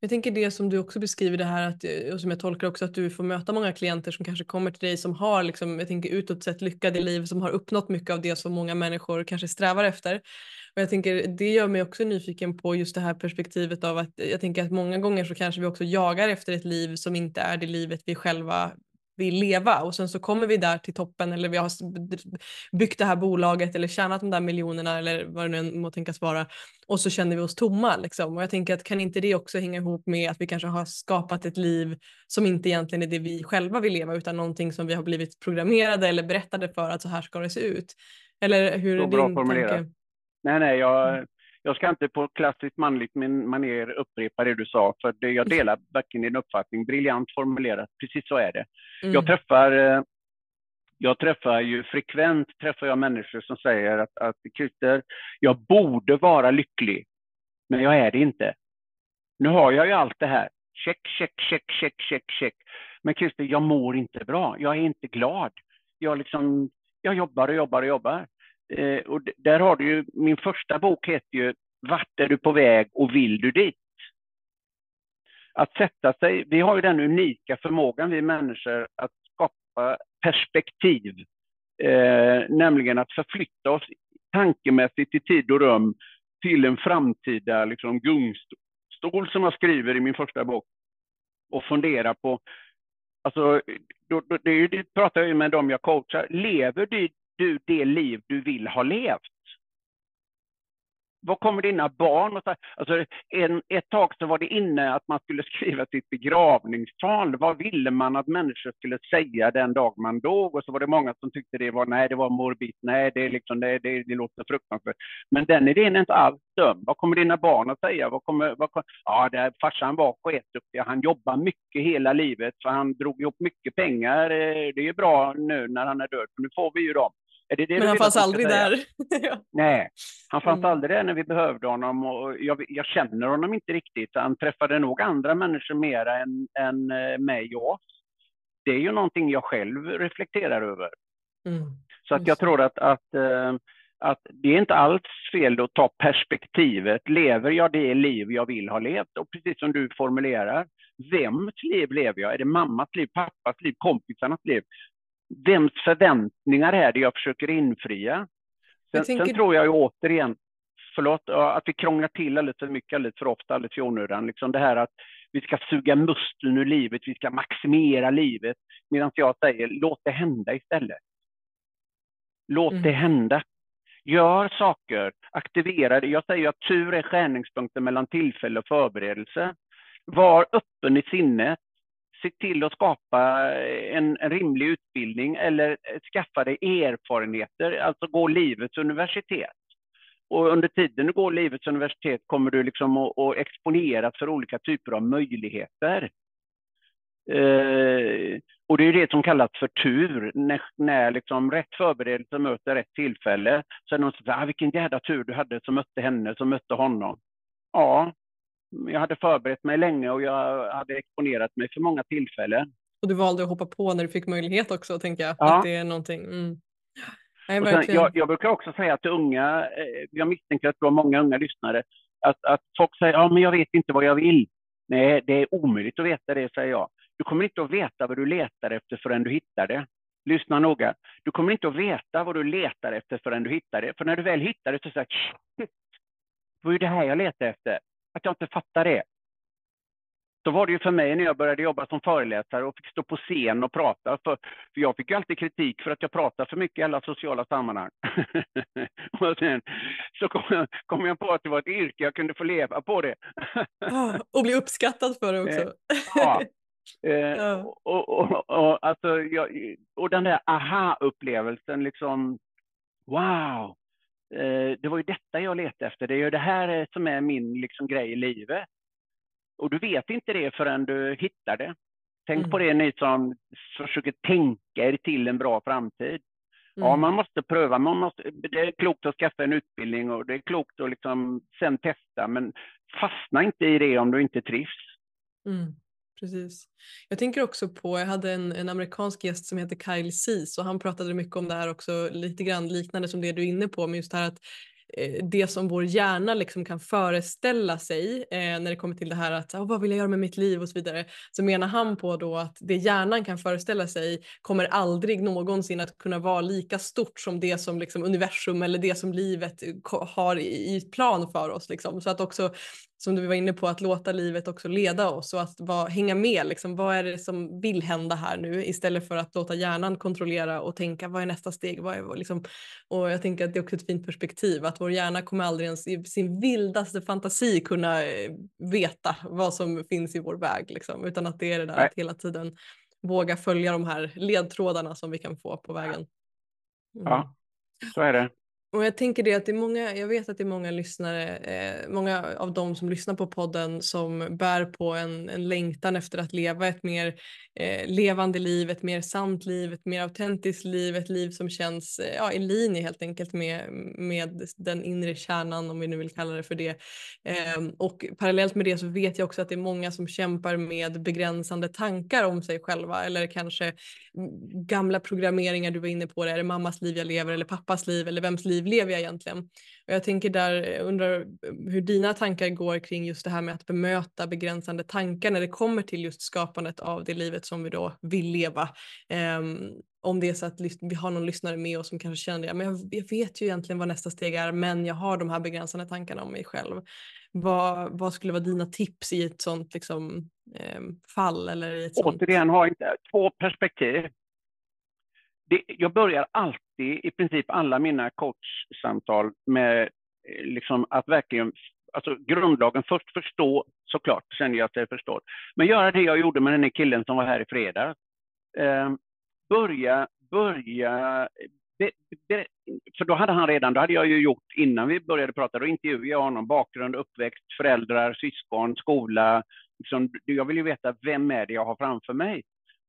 Jag tänker det som du också beskriver det här att, och som jag tolkar också att du får möta många klienter som kanske kommer till dig som har liksom, jag tänker utåt sett lyckade liv som har uppnått mycket av det som många människor kanske strävar efter. Och jag tänker det gör mig också nyfiken på just det här perspektivet av att jag tänker att många gånger så kanske vi också jagar efter ett liv som inte är det livet vi själva vill leva och sen så kommer vi där till toppen eller vi har byggt det här bolaget eller tjänat de där miljonerna eller vad det nu må tänkas vara och så känner vi oss tomma liksom. Och jag tänker att kan inte det också hänga ihop med att vi kanske har skapat ett liv som inte egentligen är det vi själva vill leva utan någonting som vi har blivit programmerade eller berättade för att så här ska det se ut. Eller hur är din tanke? Nej, nej, jag, mm jag ska inte på klassiskt manligt manér upprepa det du sa, för det, jag delar verkligen din uppfattning. Briljant formulerat, precis så är det. Mm. Jag träffar, eh, Jag träffar ju frekvent träffar jag människor som säger att, att Christer, jag borde vara lycklig, men jag är det inte. Nu har jag ju allt det här. Check, check, check, check, check, check. Men Christer, jag mår inte bra. Jag är inte glad. Jag, liksom, jag jobbar och jobbar och jobbar. Eh, och där har du ju, min första bok heter ju Vart är du på väg och vill du dit? Att sätta sig, vi har ju den unika förmågan vi människor att skapa perspektiv, eh, nämligen att förflytta oss tankemässigt i tid och rum till en framtida liksom, gungstol som jag skriver i min första bok. Och fundera på, alltså, då, då, det, det pratar jag ju med dem jag coachar, lever du, du det liv du vill ha levt? vad kommer dina barn att alltså en, Ett tag så var det inne att man skulle skriva sitt begravningstal. Vad ville man att människor skulle säga den dag man dog? Och så var det många som tyckte det var, nej det var morbid, nej det, är liksom, det, det, det låter fruktansvärt. Men den idén är inte alls dum. Vad kommer dina barn att säga? Vad kommer, vad kommer, ja, där farsan var sketduktig, han jobbade mycket hela livet, så han drog ihop mycket pengar. Eh, det är bra nu när han är död, för nu får vi ju dem. Det det Men han fanns aldrig där. Nej, han fanns mm. aldrig där när vi behövde honom och jag, jag, känner honom inte riktigt. Han träffade nog andra människor mer än, än eh, mig och oss. Det är ju någonting jag själv reflekterar över. Mm. Så att jag tror att, att, eh, att det är inte alls fel att ta perspektivet. Lever jag det liv jag vill ha levt? Och precis som du formulerar, vems liv lever jag? Är det mammas liv, pappas liv, kompisarnas liv? Vems förväntningar är det jag försöker infria? Sen, tänker... sen tror jag ju återigen, förlåt, att vi krånglar till alldeles för mycket, alldeles för ofta, alldeles för onödan. Liksom det här att vi ska suga musten ur livet, vi ska maximera livet. Medan jag säger, låt det hända istället. Låt mm. det hända. Gör saker, aktivera det. Jag säger att tur är skärningspunkten mellan tillfälle och förberedelse. Var öppen i sinnet se till att skapa en, en rimlig utbildning eller skaffa dig erfarenheter, alltså gå livets universitet. Och under tiden du går livets universitet kommer du liksom att, att exponeras för olika typer av möjligheter. Eh, och det är det som kallas för tur, när, när liksom rätt förberedelse möter rätt tillfälle. Så är det någon som säger, ah, vilken jävla tur du hade som mötte henne, som mötte honom. Ja, jag hade förberett mig länge och jag hade exponerat mig för många tillfällen. Och du valde att hoppa på när du fick möjlighet också, tänker jag. Ja. Att det är någonting. Mm. Nej, sen, jag, jag, brukar också säga till unga, eh, jag misstänker att du har många unga lyssnare, att, att folk säger ja men jag vet inte vad jag vill. Nej, det är omöjligt att veta det, säger jag. Du kommer inte att veta vad du letar efter förrän du hittar det. Lyssna noga. Du kommer inte att veta vad du letar efter förrän du hittar det. För när du väl hittar det så säger det var ju det här jag letade efter att jag inte fattar det. Så var det ju för mig när jag började jobba som föreläsare och fick stå på scen och prata. För, för jag fick ju alltid kritik för att jag pratade för mycket i alla sociala sammanhang. och sen så kom jag, kom jag på att det var ett yrke, jag kunde få leva på det. Ah, och bli uppskattad för det också. Eh, ja. Eh, och, och, och, alltså, jag, och den där aha-upplevelsen, liksom, wow, det var ju detta jag letade efter. Det är ju det här som är min liksom, grej i livet. Och du vet inte det förrän du hittar det. Tänk mm. på det ni som försöker tänka er till en bra framtid. Mm. Ja, man måste pröva. Man måste, det är klokt att skaffa en utbildning och det är klokt att liksom sen testa. Men fastna inte i det om du inte trivs. Mm precis. Jag tänker också på, jag hade en, en amerikansk gäst som heter Kyle Seas och han pratade mycket om det här också, lite grann liknande som det du är inne på, men just det här att eh, det som vår hjärna liksom kan föreställa sig eh, när det kommer till det här att oh, vad vill jag göra med mitt liv och så vidare så menar han på då att det hjärnan kan föreställa sig kommer aldrig någonsin att kunna vara lika stort som det som liksom universum eller det som livet har i, i plan för oss. Liksom. Så att också som du var inne på att låta livet också leda oss och att var, hänga med. Liksom, vad är det som vill hända här nu istället för att låta hjärnan kontrollera och tänka vad är nästa steg? Vad är, liksom, och jag tänker att det är också ett fint perspektiv att vår hjärna kommer aldrig ens i sin vildaste fantasi kunna eh, veta vad som finns i vår väg liksom, utan att det är det där Nej. att hela tiden våga följa de här ledtrådarna som vi kan få på vägen. Mm. Ja, så är det. Och jag tänker det att det är många, jag vet att det är många lyssnare, eh, många av dem som lyssnar på podden som bär på en, en längtan efter att leva ett mer eh, levande liv, ett mer sant liv, ett mer autentiskt liv, ett liv som känns eh, ja, i linje helt enkelt med, med den inre kärnan om vi nu vill kalla det för det. Eh, och parallellt med det så vet jag också att det är många som kämpar med begränsande tankar om sig själva eller kanske mm, gamla programmeringar du var inne på, det, är det mammas liv jag lever eller pappas liv eller vems liv lever jag egentligen? Och jag tänker där, eh, undrar eh, hur dina tankar går kring just det här med att bemöta begränsande tankar när det kommer till just skapandet av det livet som vi då vill leva. Um, om det är så att vi har någon lyssnare med oss som kanske känner att jag, jag vet ju egentligen vad nästa steg är men jag har de här begränsande tankarna om mig själv. Vad, vad skulle vara dina tips i ett sånt liksom, eh, fall? Eller i ett sånt... Återigen, inte, två perspektiv det, jag börjar alltid, i princip alla mina coachsamtal med eh, liksom att verkligen, alltså grundlagen först förstå, såklart känner jag att jag förstår, men göra det jag gjorde med den här killen som var här i fredags. Eh, börja, börja, be, be, för då hade han redan, då hade jag ju gjort innan vi började prata, då intervjuade jag honom, bakgrund, uppväxt, föräldrar, syskon, skola. Liksom, jag vill ju veta vem är det jag har framför mig.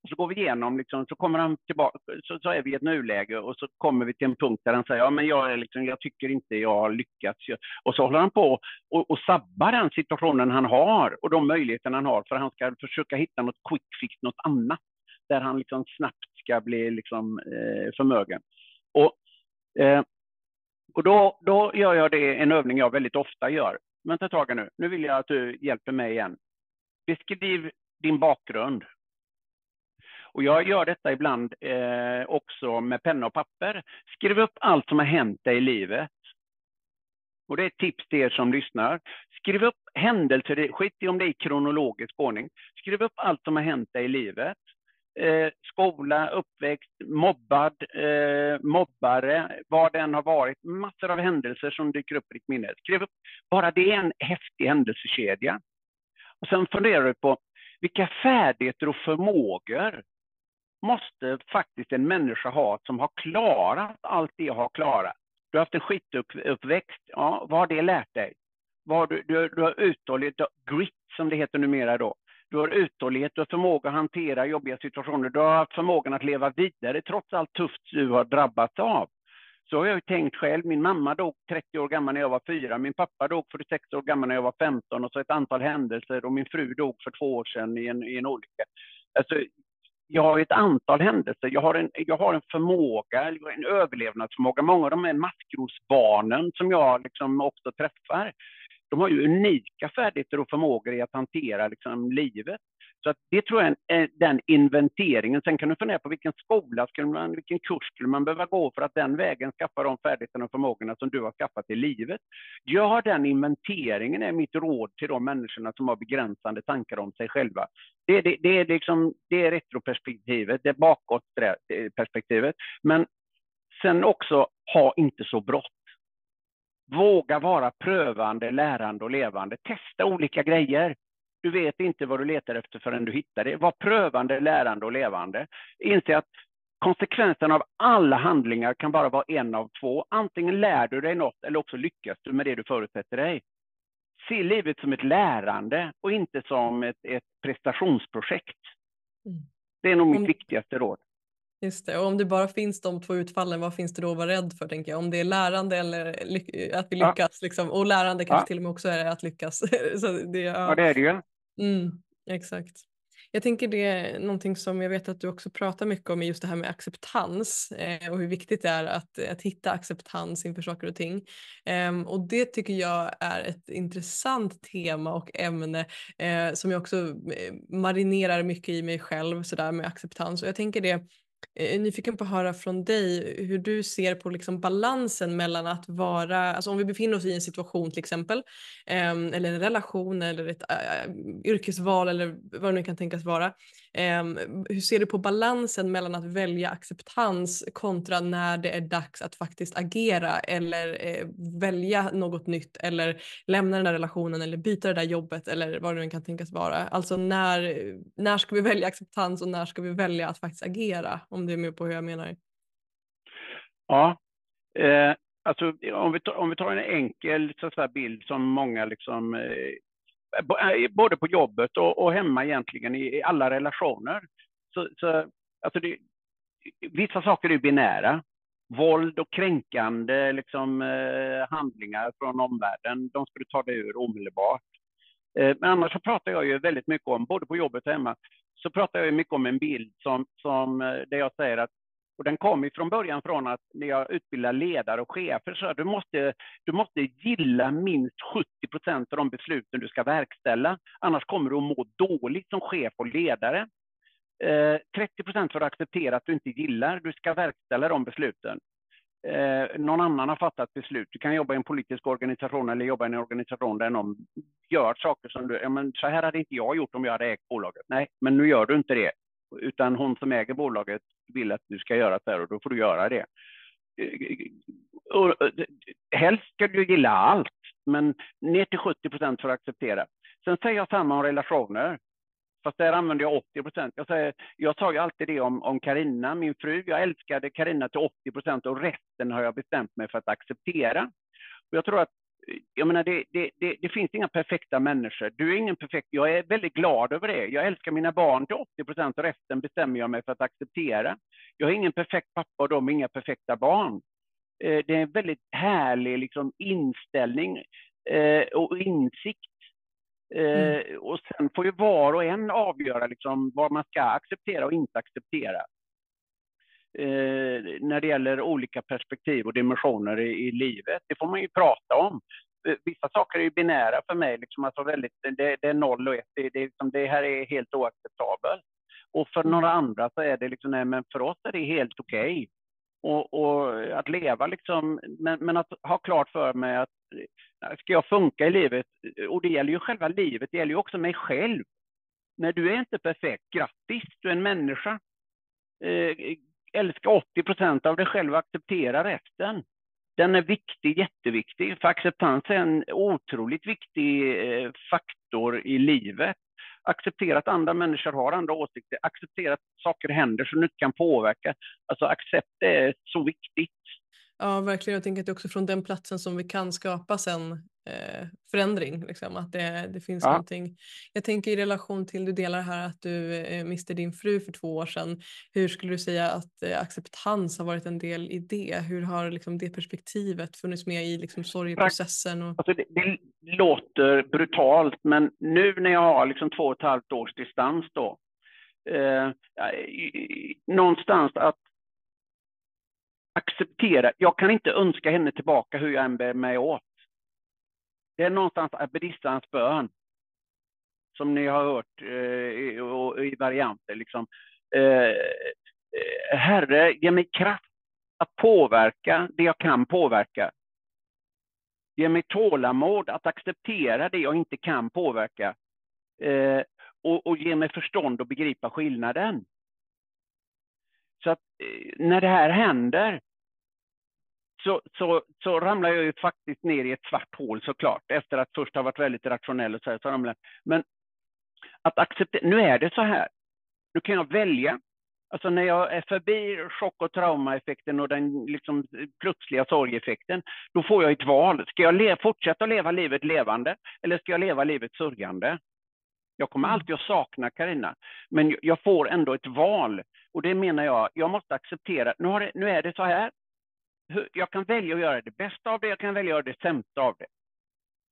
Och så går vi igenom, liksom, så kommer han tillbaka, så, så är vi i ett nuläge och så kommer vi till en punkt där han säger, ja men jag, är liksom, jag tycker inte jag har lyckats. Och så håller han på och, och sabbar den situationen han har och de möjligheter han har för han ska försöka hitta något quick fix, något annat, där han liksom snabbt ska bli liksom, eh, förmögen. Och, eh, och då, då gör jag det, en övning jag väldigt ofta gör. Vänta ett tag nu, nu vill jag att du hjälper mig igen. Beskriv din bakgrund. Och jag gör detta ibland eh, också med penna och papper. Skriv upp allt som har hänt dig i livet. Och det är ett tips till er som lyssnar. Skriv upp händelser, skit i om det är i kronologisk ordning. Skriv upp allt som har hänt dig i livet. Eh, skola, uppväxt, mobbad, eh, mobbare, vad den har varit. Massor av händelser som dyker upp i ditt minne. Skriv upp, bara det är en häftig händelsekedja. Och sen funderar du på vilka färdigheter och förmågor måste faktiskt en människa ha som har klarat allt det jag har klarat. Du har haft en skituppväxt, ja, vad har det lärt dig? Vad du, du, du har uthållighet, grit som det heter numera då. Du har uthållighet, du har förmåga att hantera jobbiga situationer, du har haft förmågan att leva vidare trots allt tufft du har drabbats av. Så har jag ju tänkt själv, min mamma dog 30 år gammal när jag var fyra, min pappa dog 46 år gammal när jag var 15 och så ett antal händelser och min fru dog för två år sedan i en, i en olycka. Alltså, jag har ett antal händelser. Jag har en, jag har en förmåga, en överlevnadsförmåga. Många av de här maskrosbarnen som jag liksom också träffar, de har ju unika färdigheter och förmågor i att hantera liksom livet. Så att det tror jag är eh, den inventeringen. Sen kan du fundera på vilken skola, skulle man, vilken kurs skulle man behöva gå för att den vägen skaffa de färdigheterna och förmågorna som du har skaffat i livet. Gör den inventeringen är mitt råd till de människorna som har begränsande tankar om sig själva. Det, det, det är, liksom, det är retroperspektivet, det är bakåtperspektivet. Men sen också, ha inte så brått. Våga vara prövande, lärande och levande. Testa olika grejer. Du vet inte vad du letar efter förrän du hittar det. Var prövande, lärande och levande. Inse att konsekvensen av alla handlingar kan bara vara en av två. Antingen lär du dig något eller också lyckas du med det du förutsätter dig. Se livet som ett lärande och inte som ett, ett prestationsprojekt. Mm. Det är nog mitt viktigaste råd. Just det, och om det bara finns de två utfallen, vad finns det då att vara rädd för? tänker jag? Om det är lärande eller att vi lyckas. Ja. Liksom. Och lärande kanske ja. till och med också är att lyckas. Så det, ja. ja, det är det ju. Mm, exakt. Jag tänker det är någonting som jag vet att du också pratar mycket om, just det här med acceptans eh, och hur viktigt det är att, att hitta acceptans inför saker och ting. Eh, och det tycker jag är ett intressant tema och ämne eh, som jag också eh, marinerar mycket i mig själv sådär med acceptans. Och jag tänker det jag är nyfiken på att höra från dig hur du ser på liksom balansen mellan att vara, alltså om vi befinner oss i en situation till exempel, ehm, eller en relation eller ett eh, eh, yrkesval eller vad det nu kan tänkas vara. Eh, hur ser du på balansen mellan att välja acceptans kontra när det är dags att faktiskt agera eller eh, välja något nytt eller lämna den där relationen eller byta det där jobbet eller vad det nu kan tänkas vara. Alltså när, när ska vi välja acceptans och när ska vi välja att faktiskt agera? om du är med på hur jag menar. Ja, eh, Alltså, om, vi tar, om vi tar en enkel så säga, bild som många liksom, eh, Eh, både på jobbet och, och hemma egentligen i, i, alla relationer. Så, så, alltså det, vissa saker är binära. Våld och kränkande liksom, eh, handlingar från omvärlden, de ska du ta dig ur omedelbart. Eh, men annars så pratar jag ju väldigt mycket om, både på jobbet och hemma, så pratar jag mycket om en bild som, som eh, där jag säger att och den ju från början från att när jag utbildar ledare och chefer så du måste du måste gilla minst 70 procent av de besluten du ska verkställa. Annars kommer du att må dåligt som chef och ledare. Eh, 30 procent får du acceptera att du inte gillar. Du ska verkställa de besluten. Eh, någon annan har fattat beslut. Du kan jobba i en politisk organisation eller jobba i en organisation där någon gör saker som du, ja men så här hade inte jag gjort om jag hade ägt bolaget. Nej, men nu gör du inte det. Utan hon som äger bolaget vill att du ska göra så här och då får du göra det. Eh, och eh, helst ska du gilla allt, men ner till 70 procent för att acceptera. Sen säger jag samma om relationer. Fast där använder jag 80 procent. Jag, jag sa ju alltid det om, om Karina, min fru. Jag älskade Karina till 80 procent och resten har jag bestämt mig för att acceptera. Och jag tror att jag menar, det, det, det, det, finns inga perfekta människor. Du är ingen perfekt. Jag är väldigt glad över det. Jag älskar mina barn till 80 procent och resten bestämmer jag mig för att acceptera. Jag har ingen perfekt pappa och de är inga perfekta barn. Eh, det är en väldigt härlig liksom, inställning eh, och insikt. Eh, mm. Och sen får ju var och en avgöra liksom, vad man ska acceptera och inte acceptera. Eh, när det gäller olika perspektiv och dimensioner i, i, livet. Det får man ju prata om. Eh, vissa saker är ju binära för mig, liksom, alltså väldigt, det, det är noll och ett. Det, det, liksom, det här är helt oacceptabelt. Och för några andra så är det liksom, nej, men för oss är det helt okej. Okay. Och, och, att leva liksom, men, men, att ha klart för mig att eh, ska jag funka i livet, och det gäller ju själva livet, det gäller ju också mig själv. När du är inte perfekt, grattis, du är en människa. Eh, älska 80 procent av dig själv och acceptera resten. Den är viktig, jätteviktig, för acceptans är en otroligt viktig eh, faktor i livet. Acceptera att andra människor har andra åsikter, acceptera att saker händer som du inte kan påverka. Alltså accept är så viktigt. Ja, verkligen. Jag tänker att det är också från den platsen som vi kan skapa sen eh, förändring. Liksom, att det, det finns ja. någonting. Jag tänker i relation till, du delar här att du eh, miste din fru för två år sedan. Hur skulle du säga att eh, acceptans har varit en del i det? Hur har liksom, det perspektivet funnits med i liksom, sorgeprocessen? Och... Alltså, det, det låter brutalt, men nu när jag har liksom, två och ett halvt års distans då, eh, någonstans att acceptera. Jag kan inte önska henne tillbaka hur jag än bär mig åt. Det är någonstans abbedissans bön. Som ni har hört eh, i, i varianter. Liksom. Eh, eh, Herre, ge mig kraft att påverka det jag kan påverka. Ge mig tålamod att acceptera det jag inte kan påverka. Eh, och, och ge mig förstånd att begripa skillnaden. Så att eh, när det här händer så, så, så ramlar jag ju faktiskt ner i ett svart hål såklart. Efter att först ha varit väldigt rationell och så, här, så ramlar Men att acceptera, nu är det så här. Nu kan jag välja. Alltså när jag är förbi chock och traumaeffekten och den liksom plötsliga sorgeffekten, då får jag ett val. Ska jag le fortsätta leva livet levande eller ska jag leva livet sörjande? Jag kommer alltid att sakna Karina, men jag får ändå ett val. Och det menar jag, jag måste acceptera. Nu, det, nu är det så här, jag kan välja att göra det bästa av det, jag kan välja att göra det sämsta av det.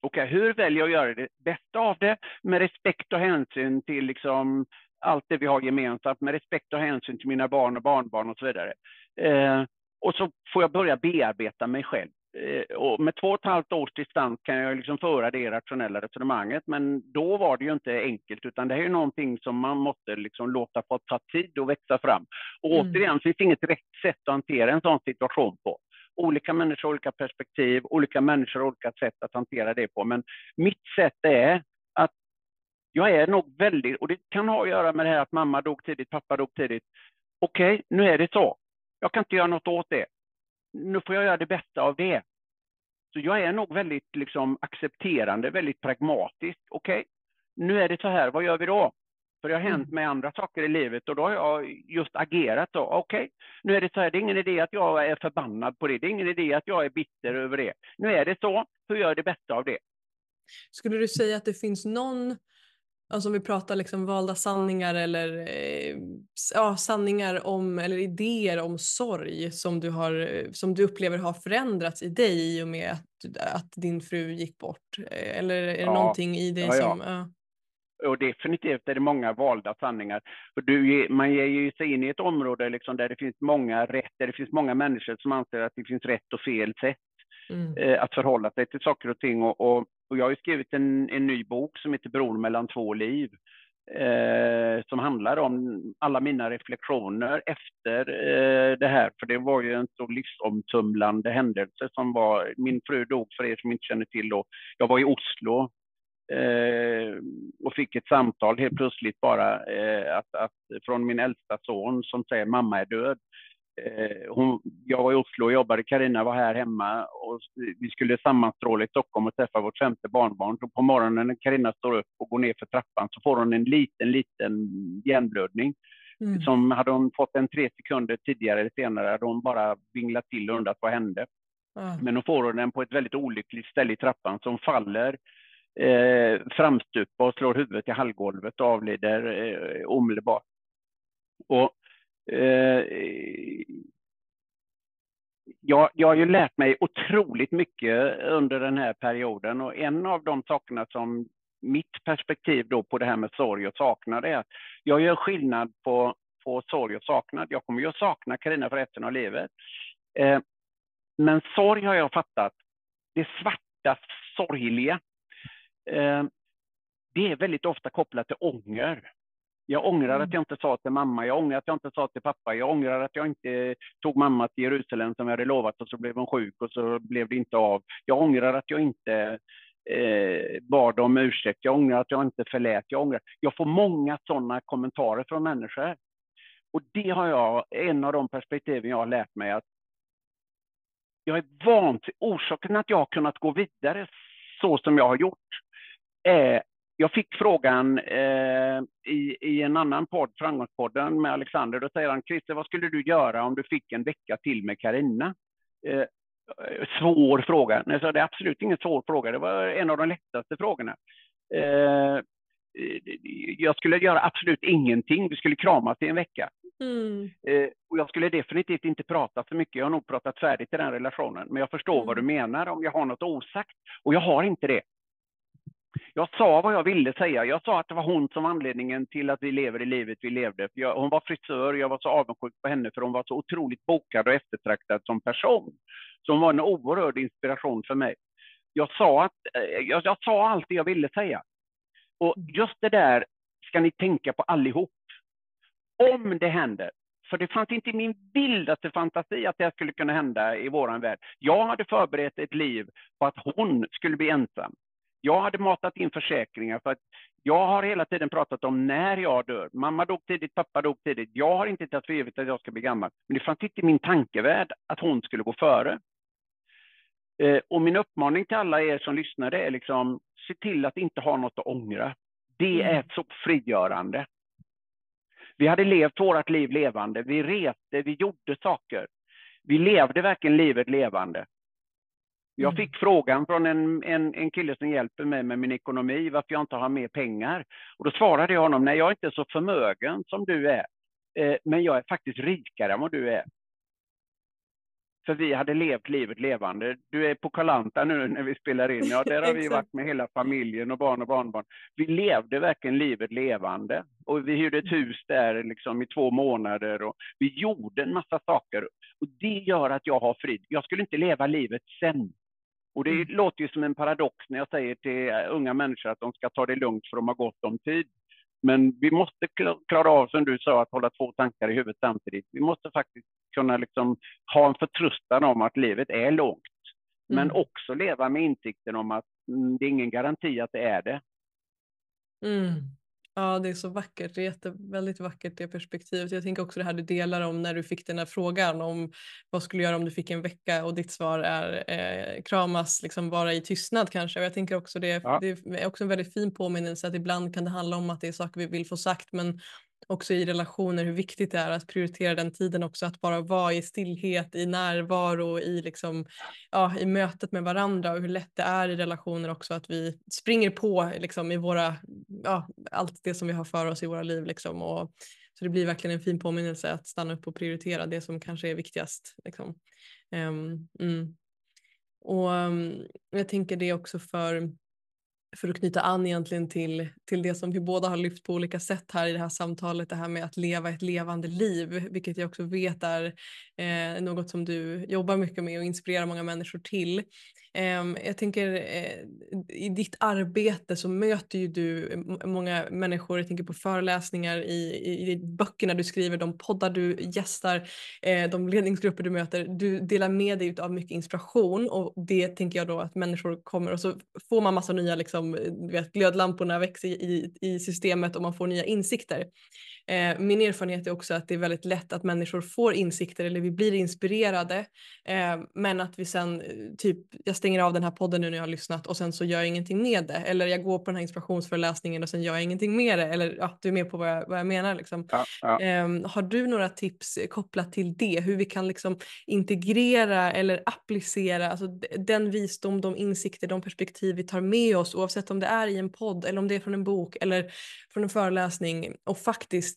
Okej, hur väljer jag att göra det bästa av det med respekt och hänsyn till liksom allt det vi har gemensamt, med respekt och hänsyn till mina barn och barnbarn och så vidare. Eh, och så får jag börja bearbeta mig själv. Eh, och med två och ett halvt års distans kan jag liksom föra det rationella resonemanget, men då var det ju inte enkelt, utan det är ju någonting som man måste liksom låta få ta tid och växa fram. Och mm. återigen, finns det inget rätt sätt att hantera en sån situation på olika människor har olika perspektiv, olika människor olika sätt att hantera det på. Men mitt sätt är att jag är nog väldigt, och det kan ha att göra med det här att mamma dog tidigt, pappa dog tidigt. Okej, okay, nu är det så. Jag kan inte göra något åt det. Nu får jag göra det bästa av det. Så jag är nog väldigt liksom, accepterande, väldigt pragmatisk. Okej, okay, nu är det så här, vad gör vi då? För det har hänt mm. med andra saker i livet och då har jag just agerat då. Okej, okay, nu är det så här, det är ingen idé att jag är förbannad på det. Det är ingen idé att jag är bitter över det. Nu är det så, så gör jag det bästa av det. Skulle du säga att det finns någon Alltså om vi pratar liksom valda sanningar eller eh, ja, sanningar om eller idéer om sorg som du, har, som du upplever har förändrats i dig i och med att, att din fru gick bort? Eh, eller är det ja. någonting i dig ja, som... Ja. Och definitivt är det många valda sanningar. För du, man ger ju sig in i ett område liksom där det finns många rätt, där det finns många människor som anser att det finns rätt och fel sätt mm. eh, att förhålla sig till saker och ting. Och, och, och jag har skrivit en, en ny bok som heter Bron mellan två liv. Eh, som handlar om alla mina reflektioner efter eh, det här. För det var ju en så livsomtumlande händelse som var, min fru dog för er som inte känner till då. Jag var i Oslo och fick ett samtal helt plötsligt bara eh, att, att, från min äldsta son som säger mamma är död. Eh, hon, jag var i Oslo och jobbade, Karina var här hemma och vi skulle sammanstråla i Stockholm och träffa vårt femte barnbarn. Så på morgonen när Karina står upp och går ner för trappan så får hon en liten, liten hjärnblödning. Mm. Som hade hon fått en tre sekunder tidigare eller senare hade hon bara vinglat till och undrat vad hände. Mm. Men hon får den på ett väldigt olyckligt ställe i trappan som faller eh, framstupa och slår huvudet i hallgolvet och avlider eh, omedelbart. Och Eh, jag, jag har ju lärt mig otroligt mycket under den här perioden och en av de sakerna som mitt perspektiv då på det här med sorg och saknad är att jag gör skillnad på, på sorg och saknad. Jag kommer ju att sakna Karina för resten av livet. Eh, men sorg har jag fattat, det svarta, sorgliga, det är väldigt ofta kopplat till ånger. Jag ångrar mm. att jag inte sa till mamma, jag ångrar att jag inte sa till pappa, jag ångrar att jag inte tog mamma till Jerusalem som jag hade lovat och så blev hon sjuk och så blev det inte av. Jag ångrar att jag inte eh, bad om ursäkt, jag ångrar att jag inte förlät, jag ångrar. Jag får många sådana kommentarer från människor. Och det har jag, en av de perspektiven jag har lärt mig att jag är vant, orsaken att jag har kunnat gå vidare så som jag har gjort är jag fick frågan eh, i, i en annan podd, Framgångspodden med Alexander. Då säger han, Christer, vad skulle du göra om du fick en vecka till med Karina? Eh, svår fråga. Nej, så det är absolut ingen svår fråga. Det var en av de lättaste frågorna. Eh, jag skulle göra absolut ingenting. Vi skulle kramas i en vecka. Mm. Eh, och jag skulle definitivt inte prata för mycket. Jag har nog pratat färdigt i den relationen. Men jag förstår mm. vad du menar om jag har något osagt. Och jag har inte det. Jag sa vad jag ville säga. Jag sa att det var hon som var anledningen till att vi lever i livet vi levde. Jag, hon var frisör, jag var så avundsjuk på henne för hon var så otroligt bokad och eftertraktad som person. Så hon var en oerhörd inspiration för mig. Jag sa, att, eh, jag, jag sa allt det jag ville säga. Och just det där ska ni tänka på allihop. Om det händer, för det fanns inte i min vildaste fantasi att det här skulle kunna hända i våran värld. Jag hade förberett ett liv på att hon skulle bli ensam. Jag hade matat in försäkringar för att jag har hela tiden pratat om när jag dör. Mamma dog tidigt, pappa dog tidigt. Jag har inte tagit för givet att jag ska bli gammal. Men det fanns inte i min tankevärld att hon skulle gå före. Eh, och min uppmaning till alla er som lyssnar är liksom, se till att inte ha något att ångra. Det mm. är så frigörande. Vi hade levt vårt liv levande. Vi reste, vi gjorde saker. Vi levde verkligen livet levande. Jag mm. fick frågan från en, en, en kille som hjälper mig med min ekonomi, varför jag inte har mer pengar. Och då svarade jag honom, nej jag är inte så förmögen som du är, eh, men jag är faktiskt rikare än vad du är. För vi hade levt livet levande. Du är på Kalanta nu när vi spelar in. Ja, där har vi varit med hela familjen och barn och barnbarn. Vi levde verkligen livet levande. Och vi hyrde ett hus där liksom i två månader och vi gjorde en massa saker. Och det gör att jag har frid. Jag skulle inte leva livet sen. Och det mm. låter ju som en paradox när jag säger till unga människor att de ska ta det lugnt för de har gott om tid. Men vi måste klara av, som du sa, att hålla två tankar i huvudet samtidigt. Vi måste faktiskt kunna liksom ha en förtröstan om att livet är långt. Men mm. också leva med insikten om att mm, det är ingen garanti att det är det. Mm. Ja, det är så vackert. Det är jätte, väldigt vackert det perspektivet. Jag tänker också det här du delar om när du fick den här frågan om vad skulle du göra om du fick en vecka och ditt svar är eh, kramas, liksom vara i tystnad kanske. Och jag tänker också det, ja. det är också en väldigt fin påminnelse att ibland kan det handla om att det är saker vi vill få sagt men också i relationer hur viktigt det är att prioritera den tiden också att bara vara i stillhet, i närvaro, i, liksom, ja, i mötet med varandra och hur lätt det är i relationer också att vi springer på liksom, i våra, ja, allt det som vi har för oss i våra liv. Liksom, och, så det blir verkligen en fin påminnelse att stanna upp och prioritera det som kanske är viktigast. Liksom. Um, mm. Och um, jag tänker det också för för att knyta an egentligen till, till det som vi båda har lyft på olika sätt här i det här samtalet, det här med att leva ett levande liv, vilket jag också vet är eh, något som du jobbar mycket med och inspirerar många människor till. Eh, jag tänker eh, i ditt arbete så möter ju du många människor, jag tänker på föreläsningar i, i, i böckerna du skriver, de poddar du gästar, eh, de ledningsgrupper du möter. Du delar med dig av mycket inspiration och det tänker jag då att människor kommer och så får man massa nya liksom, vet, glödlamporna växer i, i systemet och man får nya insikter. Eh, min erfarenhet är också att det är väldigt lätt att människor får insikter eller vi blir inspirerade eh, men att vi sen eh, typ, jag stänger av den här podden nu när jag har lyssnat och sen så gör jag ingenting med det eller jag går på den här inspirationsföreläsningen och sen gör jag ingenting med det eller ja, du är med på vad jag, vad jag menar liksom. Ja, ja. Eh, har du några tips kopplat till det, hur vi kan liksom integrera eller applicera alltså den visdom, de insikter, de perspektiv vi tar med oss oavsett om det är i en podd eller om det är från en bok eller från en föreläsning och faktiskt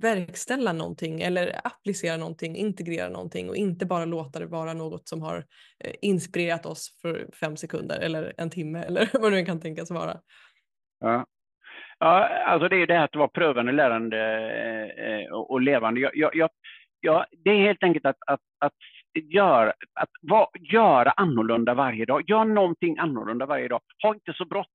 verkställa någonting eller applicera någonting, integrera någonting och inte bara låta det vara något som har eh, inspirerat oss för fem sekunder eller en timme eller vad det nu kan tänkas vara. Ja. Ja, alltså det är det här att vara prövande, lärande eh, eh, och levande. Jag, jag, jag, jag, det är helt enkelt att, att, att, gör, att var, göra annorlunda varje dag. Gör någonting annorlunda varje dag. Ha inte så bråttom.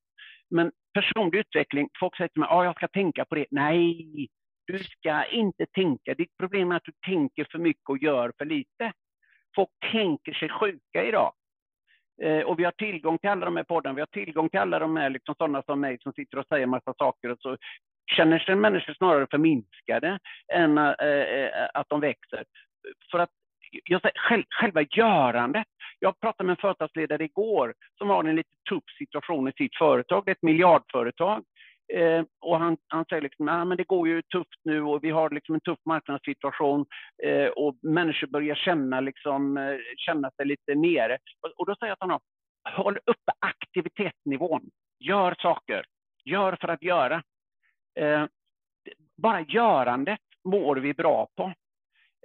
Men personlig utveckling, folk säger till mig, ah, jag ska tänka på det. Nej, du ska inte tänka. Ditt problem är att du tänker för mycket och gör för lite. Folk tänker sig sjuka idag. Eh, och vi har tillgång till alla de här poddarna, vi har tillgång till alla de här liksom sådana som mig som sitter och säger massa saker och så känner sig människor snarare förminskade än eh, eh att de växer. För att jag säger, själv, själva görandet. Jag pratade med en företagsledare igår som har en lite tuff situation i sitt företag. Det är ett miljardföretag. Eh, och han, han säger liksom, nah, men det går ju tufft nu och vi har liksom en tuff marknadssituation eh, och människor börjar känna, liksom, eh, känna sig lite nere. Och, och då säger jag till honom, håll uppe aktivitetsnivån. Gör saker. Gör för att göra. Eh, bara görandet mår vi bra på.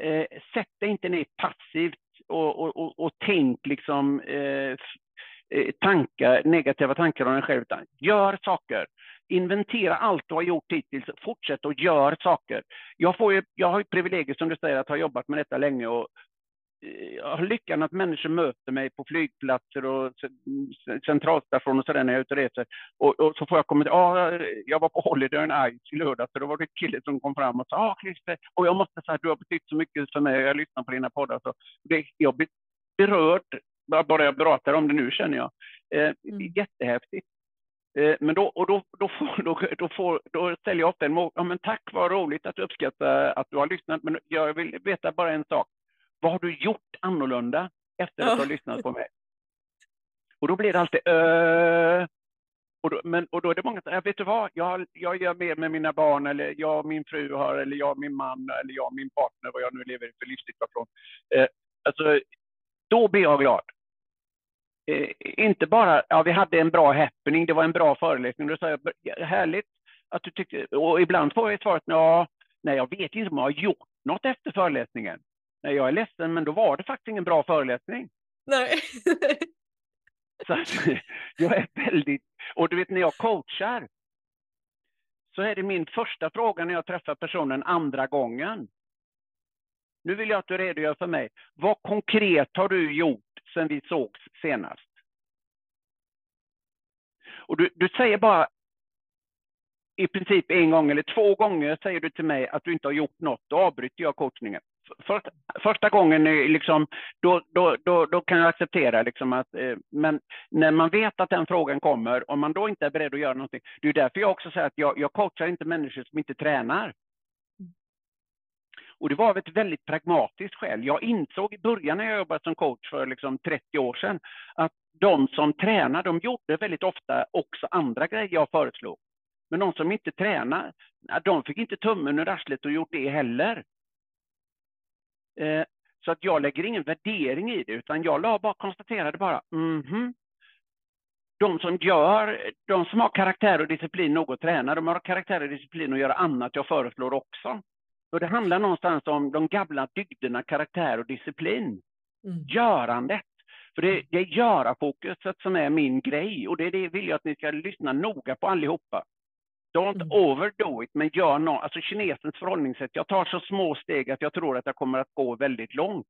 Eh, sätt dig inte ner passivt och, och, och, och tänk liksom eh, eh tankar, negativa tankar om dig själv. Utan gör saker. Inventera allt du har gjort hittills. Fortsätt och gör saker. Jag, får ju, jag har ju privilegiet som du säger att ha jobbat med detta länge och eh, jag har lyckan att människor möter mig på flygplatser och centralstationer och sådär när jag är ute och reser. Och, och så får jag kommentera, ah, jag var på Holiday on Ice i lördags och då var det en kille som kom fram och sa, ah, Christer, och jag måste säga att du har betytt så mycket för mig, jag lyssnar på dina poddar. Så det, jag blir berörd bara jag pratar om det nu känner jag. Eh, mm. Jättehäftigt. Eh, men då, och då, då, får, då, då, får, då ställer jag ofta en ja, men tack vad roligt att du uppskattar att du har lyssnat, men jag vill veta bara en sak. Vad har du gjort annorlunda efter att du har lyssnat på mig? Och då blir det alltid äh, och då, men, och då är det många som säger, vet du vad, jag, jag gör mer med mina barn, eller jag och min fru har, eller jag och min man, eller jag och min partner, vad jag nu lever i för livssituation. Eh, alltså, då blir jag glad inte bara, ja vi hade en bra happening, det var en bra föreläsning, då sa jag, härligt att du tyckte, och ibland får jag svaret, ja, nej jag vet inte om jag har gjort något efter föreläsningen. Nej, jag är ledsen, men då var det faktiskt ingen bra föreläsning. Nej. så jag är väldigt, och du vet när jag coachar, så är det min första fråga när jag träffar personen andra gången. Nu vill jag att du redogör för mig. Vad konkret har du gjort sedan vi sågs senast? Och du, du säger bara i princip en gång eller två gånger säger du till mig att du inte har gjort något, då avbryter jag coachningen. för, första gången liksom, då, då, då, då kan jag acceptera liksom att, eh, men när man vet att den frågan kommer, om man då inte är beredd att göra någonting, det är därför jag också säger att jag, jag coachar inte människor som inte tränar. Och det var av ett väldigt pragmatiskt skäl. Jag insåg i början när jag jobbade som coach för liksom 30 år sedan, att de som tränar, de gjorde väldigt ofta också andra grejer jag föreslog. Men de som inte tränar, de fick inte tummen ur arslet och gjort det heller. Eh, så att jag lägger ingen värdering i det, utan jag la bara konstaterade bara, mm. De som gör, de som har karaktär och disciplin nog att träna, de har karaktär och disciplin att göra annat jag föreslår också. Och det handlar någonstans om de gamla dygderna karaktär och disciplin. Mm. Görandet. För det, det är göra-fokuset som är min grej och det, är det vill jag att ni ska lyssna noga på allihopa. Don't mm. overdo it, men gör något. Alltså kinesens förhållningssätt, jag tar så små steg att jag tror att jag kommer att gå väldigt långt.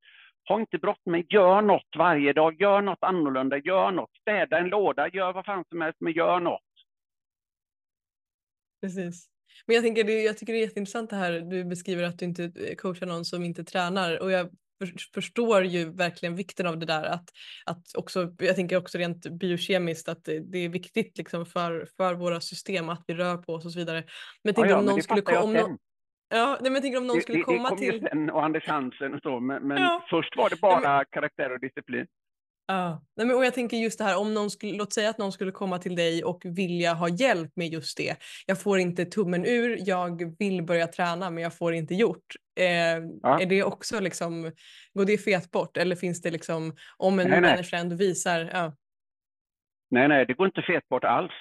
Ha inte bråttom, men gör något varje dag. Gör något annorlunda, gör något. Städa en låda, gör vad fan som helst, men gör något. Precis. Men jag, tänker, jag tycker det är jätteintressant det här du beskriver att du inte eh, coachar någon som inte tränar och jag förstår ju verkligen vikten av det där att, att också, jag tänker också rent biokemiskt att det, det är viktigt liksom för, för våra system att vi rör på oss och så vidare. Men jag ja, ja, om någon skulle komma, Ja, men jag tänker om någon skulle komma till... Det kom ju sen och Anders Hansen och så, men, men ja. först var det bara men... karaktär och disciplin. Ja, Nej, men, och jag tänker just det här om någon skulle, låt säga att någon skulle komma till dig och vilja ha hjälp med just det. Jag får inte tummen ur, jag vill börja träna men jag får inte gjort. Eh, ja. Är det också liksom, går det fet bort eller finns det liksom, om en nej, människa ändå visar, ja. Nej, nej, det går inte fet bort alls.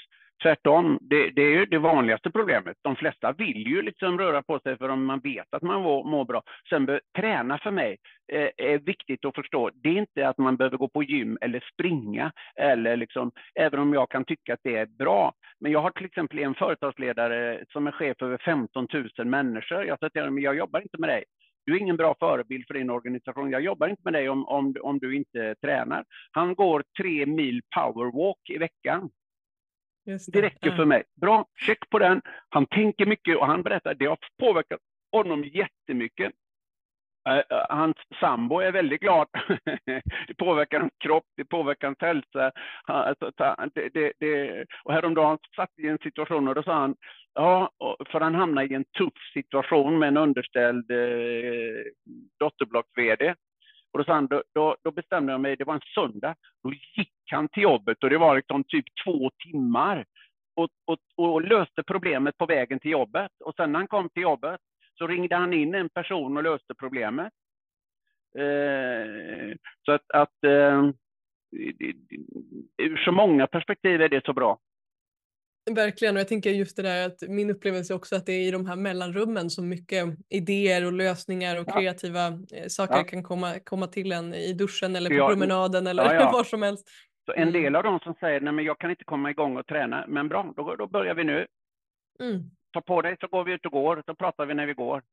Tvärtom, det, det, är ju det vanligaste problemet. De flesta vill ju liksom röra på sig för om man vet att man mår, mår bra. Sen be, träna för mig eh, är viktigt att förstå. Det är inte att man behöver gå på gym eller springa, eller liksom, även om jag kan tycka att det är bra. Men jag har till exempel en företagsledare som är chef över 15 000 människor. Jag säger till honom, jag jobbar inte med dig. Du är ingen bra förebild för din organisation. Jag jobbar inte med dig om, om, om du inte tränar. Han går tre mil powerwalk i veckan. Det. det. räcker för mig. Bra, check på den. Han tänker mycket och han berättar att det har påverkat honom jättemycket. Uh, hans sambo är väldigt glad. det påverkar hans kropp, det påverkar hans hälsa. Alltså, det, det, det, och häromdagen satt i en situation och då sa han, ja, för han hamnade i en tuff situation med en underställd eh, dotterblocks-VD. Och då, sa han, då, då, då, bestämde jag mig, det var en söndag, då gick han till jobbet och det var liksom typ två timmar och, och, och, löste problemet på vägen till jobbet. Och sen när han kom till jobbet så ringde han in en person och löste problemet. Eh, så att, att eh, ur så många perspektiv är det så bra. Verkligen, och jag tänker just det där att min upplevelse också att det är i de här mellanrummen som mycket idéer och lösningar och ja. kreativa eh, saker ja. kan komma, komma till en i duschen eller på ja. promenaden eller var som helst. Så en del mm. av de som säger nej men jag kan inte komma igång och träna, men bra, då, då börjar vi nu. Mm. Ta på dig så går vi ut och går, så pratar vi när vi går.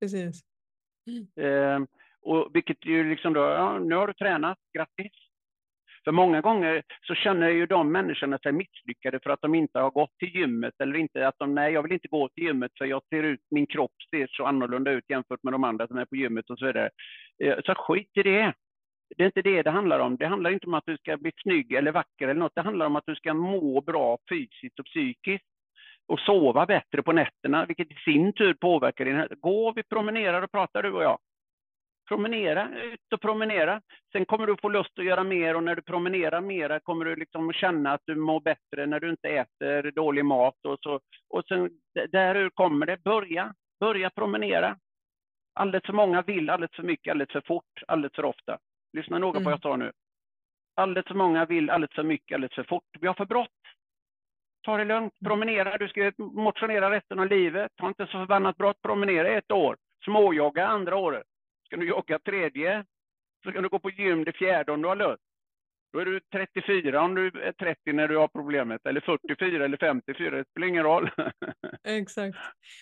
Precis. Mm. Eh, och vilket ju liksom då, ja, nu har du tränat, grattis. För många gånger så känner ju de människorna sig misslyckade för att de inte har gått till gymmet eller inte att de, nej jag vill inte gå till gymmet för jag ser ut, min kropp ser så annorlunda ut jämfört med de andra som är på gymmet och så vidare. Eh, så skit i det. Det är inte det det handlar om. Det handlar inte om att du ska bli snygg eller vacker eller något. Det handlar om att du ska må bra fysiskt och psykiskt och sova bättre på nätterna, vilket i sin tur påverkar din hälsa. Gå, vi promenerar och pratar du och jag promenera, ut och promenera. Sen kommer du få lust att göra mer och när du promenerar mera kommer du liksom känna att du mår bättre när du inte äter dålig mat och så. Och sen där kommer det, börja, börja promenera. Alldeles för många vill alldeles för mycket, alldeles för fort, alldeles för ofta. Lyssna noga på vad jag mm. sa nu. Alldeles för många vill alldeles för mycket, alldeles för fort. Vi har för brått. Ta det lugnt, mm. promenera. Du ska motionera resten av livet. Ta inte så förbannat brått, promenera ett år. Småjogga andra året. Ska du jogga tredje, så kan du gå på gym det fjärde om du har lust. Då är du 34 om du är 30 när du har problemet, eller 44 eller 54, det spelar ingen roll. Exakt.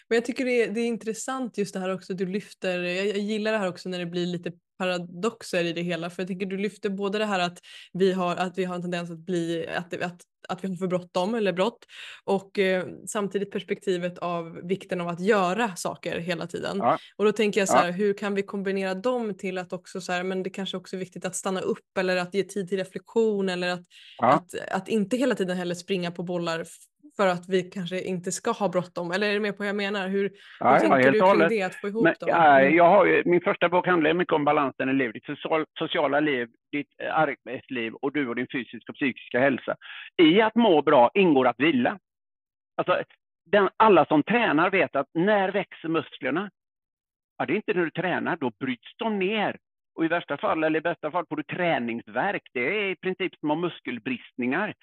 Men jag tycker det är, det är intressant just det här också du lyfter, jag, jag gillar det här också när det blir lite paradoxer i det hela. För jag tycker du lyfter både det här att vi har, att vi har en tendens att bli, att, att att vi har för bråttom eller brott och eh, samtidigt perspektivet av vikten av att göra saker hela tiden. Ja. Och då tänker jag så här, ja. hur kan vi kombinera dem till att också så här, men det kanske också är viktigt att stanna upp eller att ge tid till reflektion eller att, ja. att, att inte hela tiden heller springa på bollar för att vi kanske inte ska ha bråttom? Eller är det mer på vad jag menar? Hur, ja, hur tänker ja, du kring det, att få ihop Men, dem? Mm. jag har min första bok handlar mycket om balansen i livet, ditt sociala liv, ditt arbetsliv och du och din fysiska och psykiska hälsa. I att må bra ingår att vila. Alltså, den, alla som tränar vet att när växer musklerna? Ja, det är inte när du tränar, då bryts de ner. Och i värsta fall, eller i bästa fall, får du träningsverk. Det är i princip små muskelbristningar.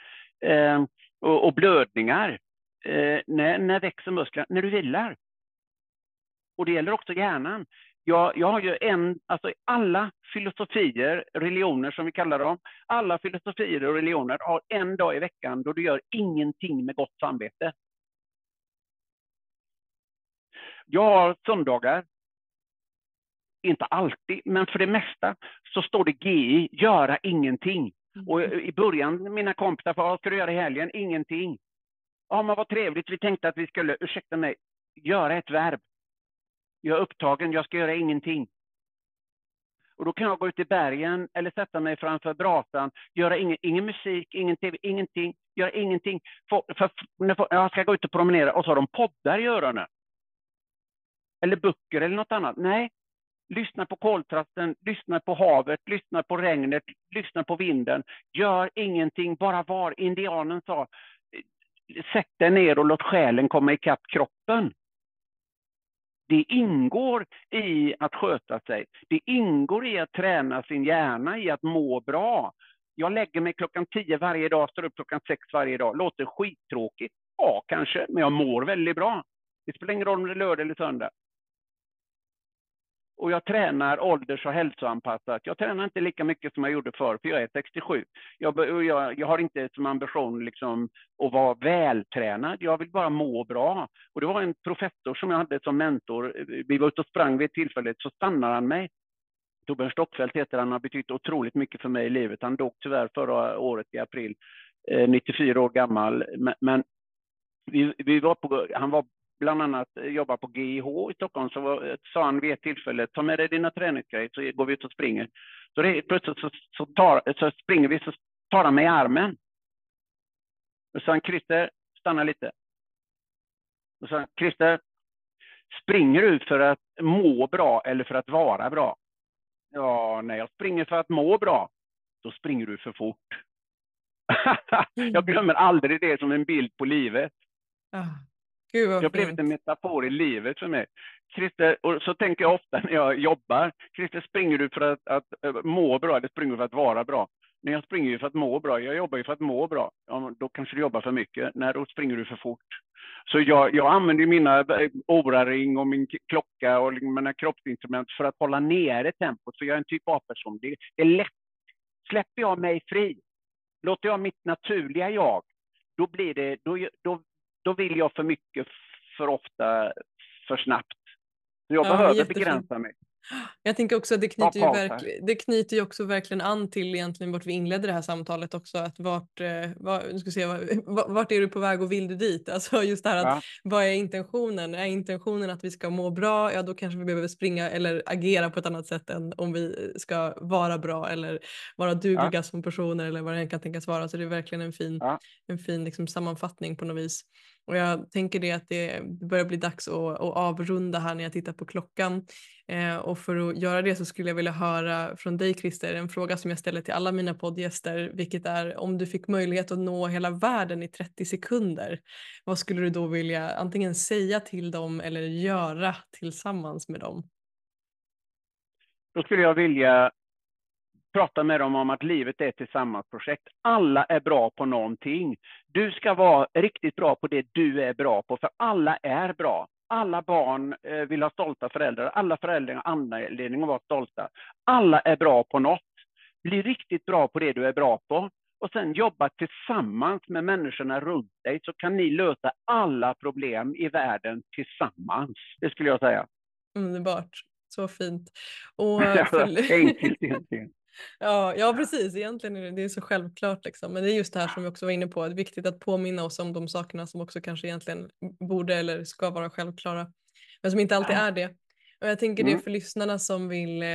Eh, och, och blödningar. Eh, när, när växer musklerna? När du vilar. Och det gäller också hjärnan. Jag, jag har ju en, alltså alla filosofier, religioner som vi kallar dem, alla filosofier och religioner har en dag i veckan då du gör ingenting med gott samvete. Jag har söndagar, inte alltid, men för det mesta så står det GI, göra ingenting. Och i början, mina kompisar, vad ska du göra i helgen? Ingenting. Ja, men vad trevligt, vi tänkte att vi skulle, ursäkta mig, göra ett verb. Jag är upptagen, jag ska göra ingenting. Och då kan jag gå ut i bergen eller sätta mig framför brasan, göra ingen, ingen musik, ingen tv, ingenting, göra ingenting. För, för, för, jag ska gå ut och promenera och så har de poddar i öronen. Eller böcker eller något annat. Nej, Lyssna på koltrasten, lyssna på havet, lyssna på regnet, lyssna på vinden. Gör ingenting, bara var. Indianen sa, sätt dig ner och låt själen komma ikapp kroppen. Det ingår i att sköta sig. Det ingår i att träna sin hjärna, i att må bra. Jag lägger mig klockan tio varje dag, står upp klockan sex varje dag. Låter skittråkigt? Ja, kanske, men jag mår väldigt bra. Det spelar ingen roll om det är lördag eller söndag och jag tränar ålders och hälsoanpassat. Jag tränar inte lika mycket som jag gjorde förr, för jag är 67. Jag, jag, jag har inte som ambition liksom att vara vältränad, jag vill bara må bra. Och det var en professor som jag hade som mentor. Vi var ute och sprang vid ett tillfälle, så stannade han mig. Torbjörn Stockfeldt heter han, har betytt otroligt mycket för mig i livet. Han dog tyvärr förra året i april, eh, 94 år gammal. Men, men vi, vi var på, han var bland annat jobbar på GIH i Stockholm, så sa han vid ett tillfälle, ta med dig dina träningsgrejer så går vi ut och springer. Så det, plötsligt så, så, tar, så springer vi, så tar han mig i armen. Och sa han, Christer, stanna lite. Och sa han, Christer, springer du för att må bra eller för att vara bra? Ja, när jag springer för att må bra, då springer du för fort. jag glömmer aldrig det som en bild på livet. Gud, jag blivit en metafor i livet för mig. Christer, och så tänker jag ofta när jag jobbar. Christer, springer du för att, att, att må bra eller springer du för att vara bra? Nej, jag springer ju för att må bra. Jag jobbar ju för att må bra. Ja, då kanske du jobbar för mycket. Nej, då springer du för fort. Så jag, jag använder mina eh, Oura-ring och min klocka och mina kroppsinstrument för att hålla nere tempot. Så jag är en typ A-person. Det, det är lätt. Släpper jag mig fri, låter jag mitt naturliga jag, då, blir det, då, då, då vill jag för mycket, för ofta, för snabbt. Så jag ja, behöver jättefint. begränsa mig. Jag tänker också att det knyter, ju verkl- det knyter ju också verkligen an till egentligen vart vi inledde det här samtalet också. Att vart, eh, var, nu ska se, vart, vart är du på väg och vill du dit? Alltså just det här att ja. vad är intentionen? Är intentionen att vi ska må bra? Ja, då kanske vi behöver springa eller agera på ett annat sätt än om vi ska vara bra eller vara dugliga ja. som personer eller vad det kan tänkas vara. Så det är verkligen en fin, ja. en fin liksom, sammanfattning på något vis. Och jag tänker det att det börjar bli dags att, att avrunda här när jag tittar på klockan. Eh, och för att göra det så skulle jag vilja höra från dig Christer en fråga som jag ställer till alla mina poddgäster, vilket är om du fick möjlighet att nå hela världen i 30 sekunder, vad skulle du då vilja antingen säga till dem eller göra tillsammans med dem? Då skulle jag vilja prata med dem om att livet är ett tillsammansprojekt. Alla är bra på någonting. Du ska vara riktigt bra på det du är bra på, för alla är bra. Alla barn eh, vill ha stolta föräldrar, alla föräldrar har anledning att vara stolta. Alla är bra på något. Bli riktigt bra på det du är bra på och sen jobba tillsammans med människorna runt dig så kan ni lösa alla problem i världen tillsammans. Det skulle jag säga. Underbart. Så fint. Och för... Enkelt egentligen. Ja, ja precis, egentligen är det, det är så självklart liksom. Men det är just det här som vi också var inne på, det är viktigt att påminna oss om de sakerna som också kanske egentligen borde eller ska vara självklara. Men som inte alltid är det. Och jag tänker mm. det för lyssnarna som vill eh,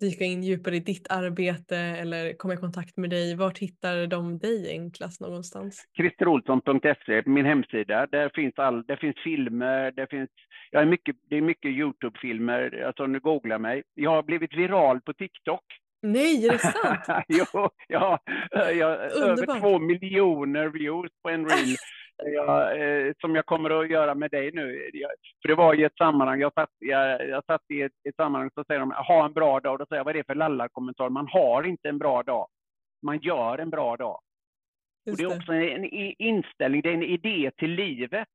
dyka in djupare i ditt arbete eller komma i kontakt med dig. Vart hittar de dig enklast någonstans? Christerolsson.se, min hemsida. Där finns, all, där finns filmer, där finns, jag är mycket, det är mycket Youtube-filmer, alltså nu googlar mig. Jag har blivit viral på TikTok. Nej, är det sant? jo, ja, jag, över två miljoner views på en reel jag, eh, som jag kommer att göra med dig nu. Jag, för det var i ett sammanhang, jag satt, jag, jag satt i ett, ett sammanhang så säger de ha en bra dag. Då säger jag vad är det för lallarkommentar? Man har inte en bra dag. Man gör en bra dag. och det är också en inställning, det är en idé till livet.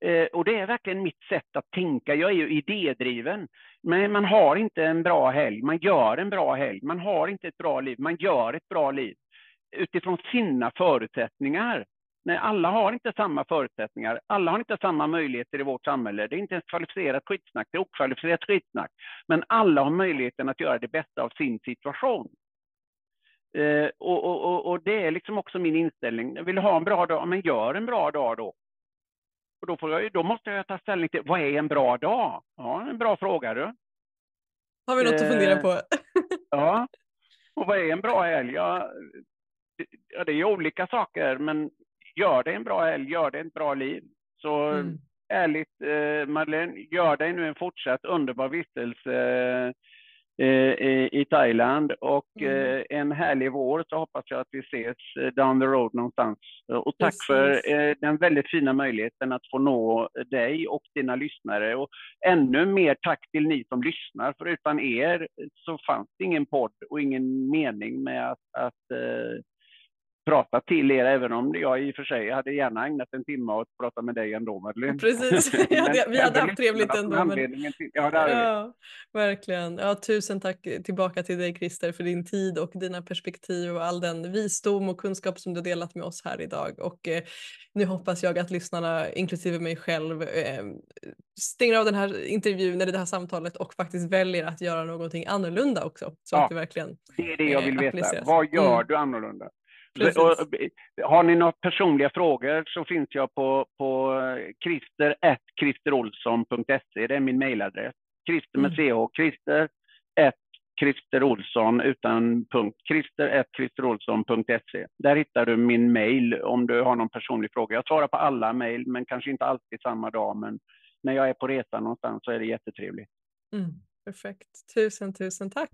Eh, och det är verkligen mitt sätt att tänka. Jag är ju idédriven. Men man har inte en bra helg, man gör en bra helg. Man har inte ett bra liv, man gör ett bra liv. Utifrån sina förutsättningar. Nej, alla har inte samma förutsättningar. Alla har inte samma möjligheter i vårt samhälle. Det är inte ens kvalificerat skitsnack, det är okvalificerat skitsnack. Men alla har möjligheten att göra det bästa av sin situation. Eh, och, och, och, det är liksom också min inställning. Jag vill ha en bra dag, men gör en bra dag då. Och då, får jag, då måste jag ta ställning till, vad är en bra dag? Ja, en bra fråga du. Har vi något eh, att fundera på? ja, och vad är en bra helg? Ja, det är olika saker, men gör dig en bra helg, gör dig ett bra liv. Så mm. ärligt, eh, Madeleine, gör dig nu en fortsatt underbar vistelse eh, i, i Thailand och mm. eh, en härlig vår så hoppas jag att vi ses eh, down the road någonstans. Och tack Precis. för eh, den väldigt fina möjligheten att få nå dig och dina lyssnare. Och ännu mer tack till ni som lyssnar, för utan er så fanns det ingen podd och ingen mening med att, att eh, prata till er, även om jag i och för sig hade gärna ägnat en timme åt att prata med dig ändå, Madeleine. Precis, vi hade, vi hade haft trevligt ändå. Men... Till, ja, ja, verkligen. Ja, tusen tack tillbaka till dig Christer för din tid och dina perspektiv och all den visdom och kunskap som du delat med oss här idag. Och eh, nu hoppas jag att lyssnarna, inklusive mig själv, eh, stänger av den här intervjun eller det här samtalet och faktiskt väljer att göra någonting annorlunda också. Så ja, att det verkligen Det är det jag vill veta. Vad gör mm. du annorlunda? Och, har ni några personliga frågor så finns jag på, på christer.christerolsson.se. Det är min mejladress. Christer med mm. ch. Christer Christer Olsson utan punkt. Christer.christerolsson.se. Där hittar du min mejl om du har någon personlig fråga. Jag svarar på alla mejl, men kanske inte alltid samma dag. Men när jag är på resa någonstans så är det jättetrevligt. Mm, perfekt. Tusen, tusen tack.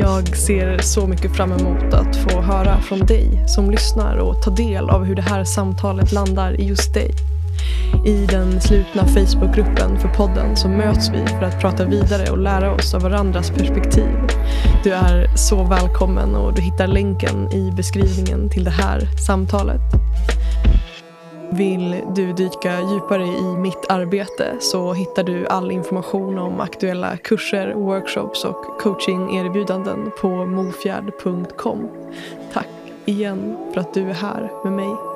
Jag ser så mycket fram emot att få höra från dig som lyssnar och ta del av hur det här samtalet landar i just dig. I den slutna Facebookgruppen för podden så möts vi för att prata vidare och lära oss av varandras perspektiv. Du är så välkommen och du hittar länken i beskrivningen till det här samtalet. Vill du dyka djupare i mitt arbete så hittar du all information om aktuella kurser, workshops och coachingerbjudanden på mofjärd.com. Tack igen för att du är här med mig.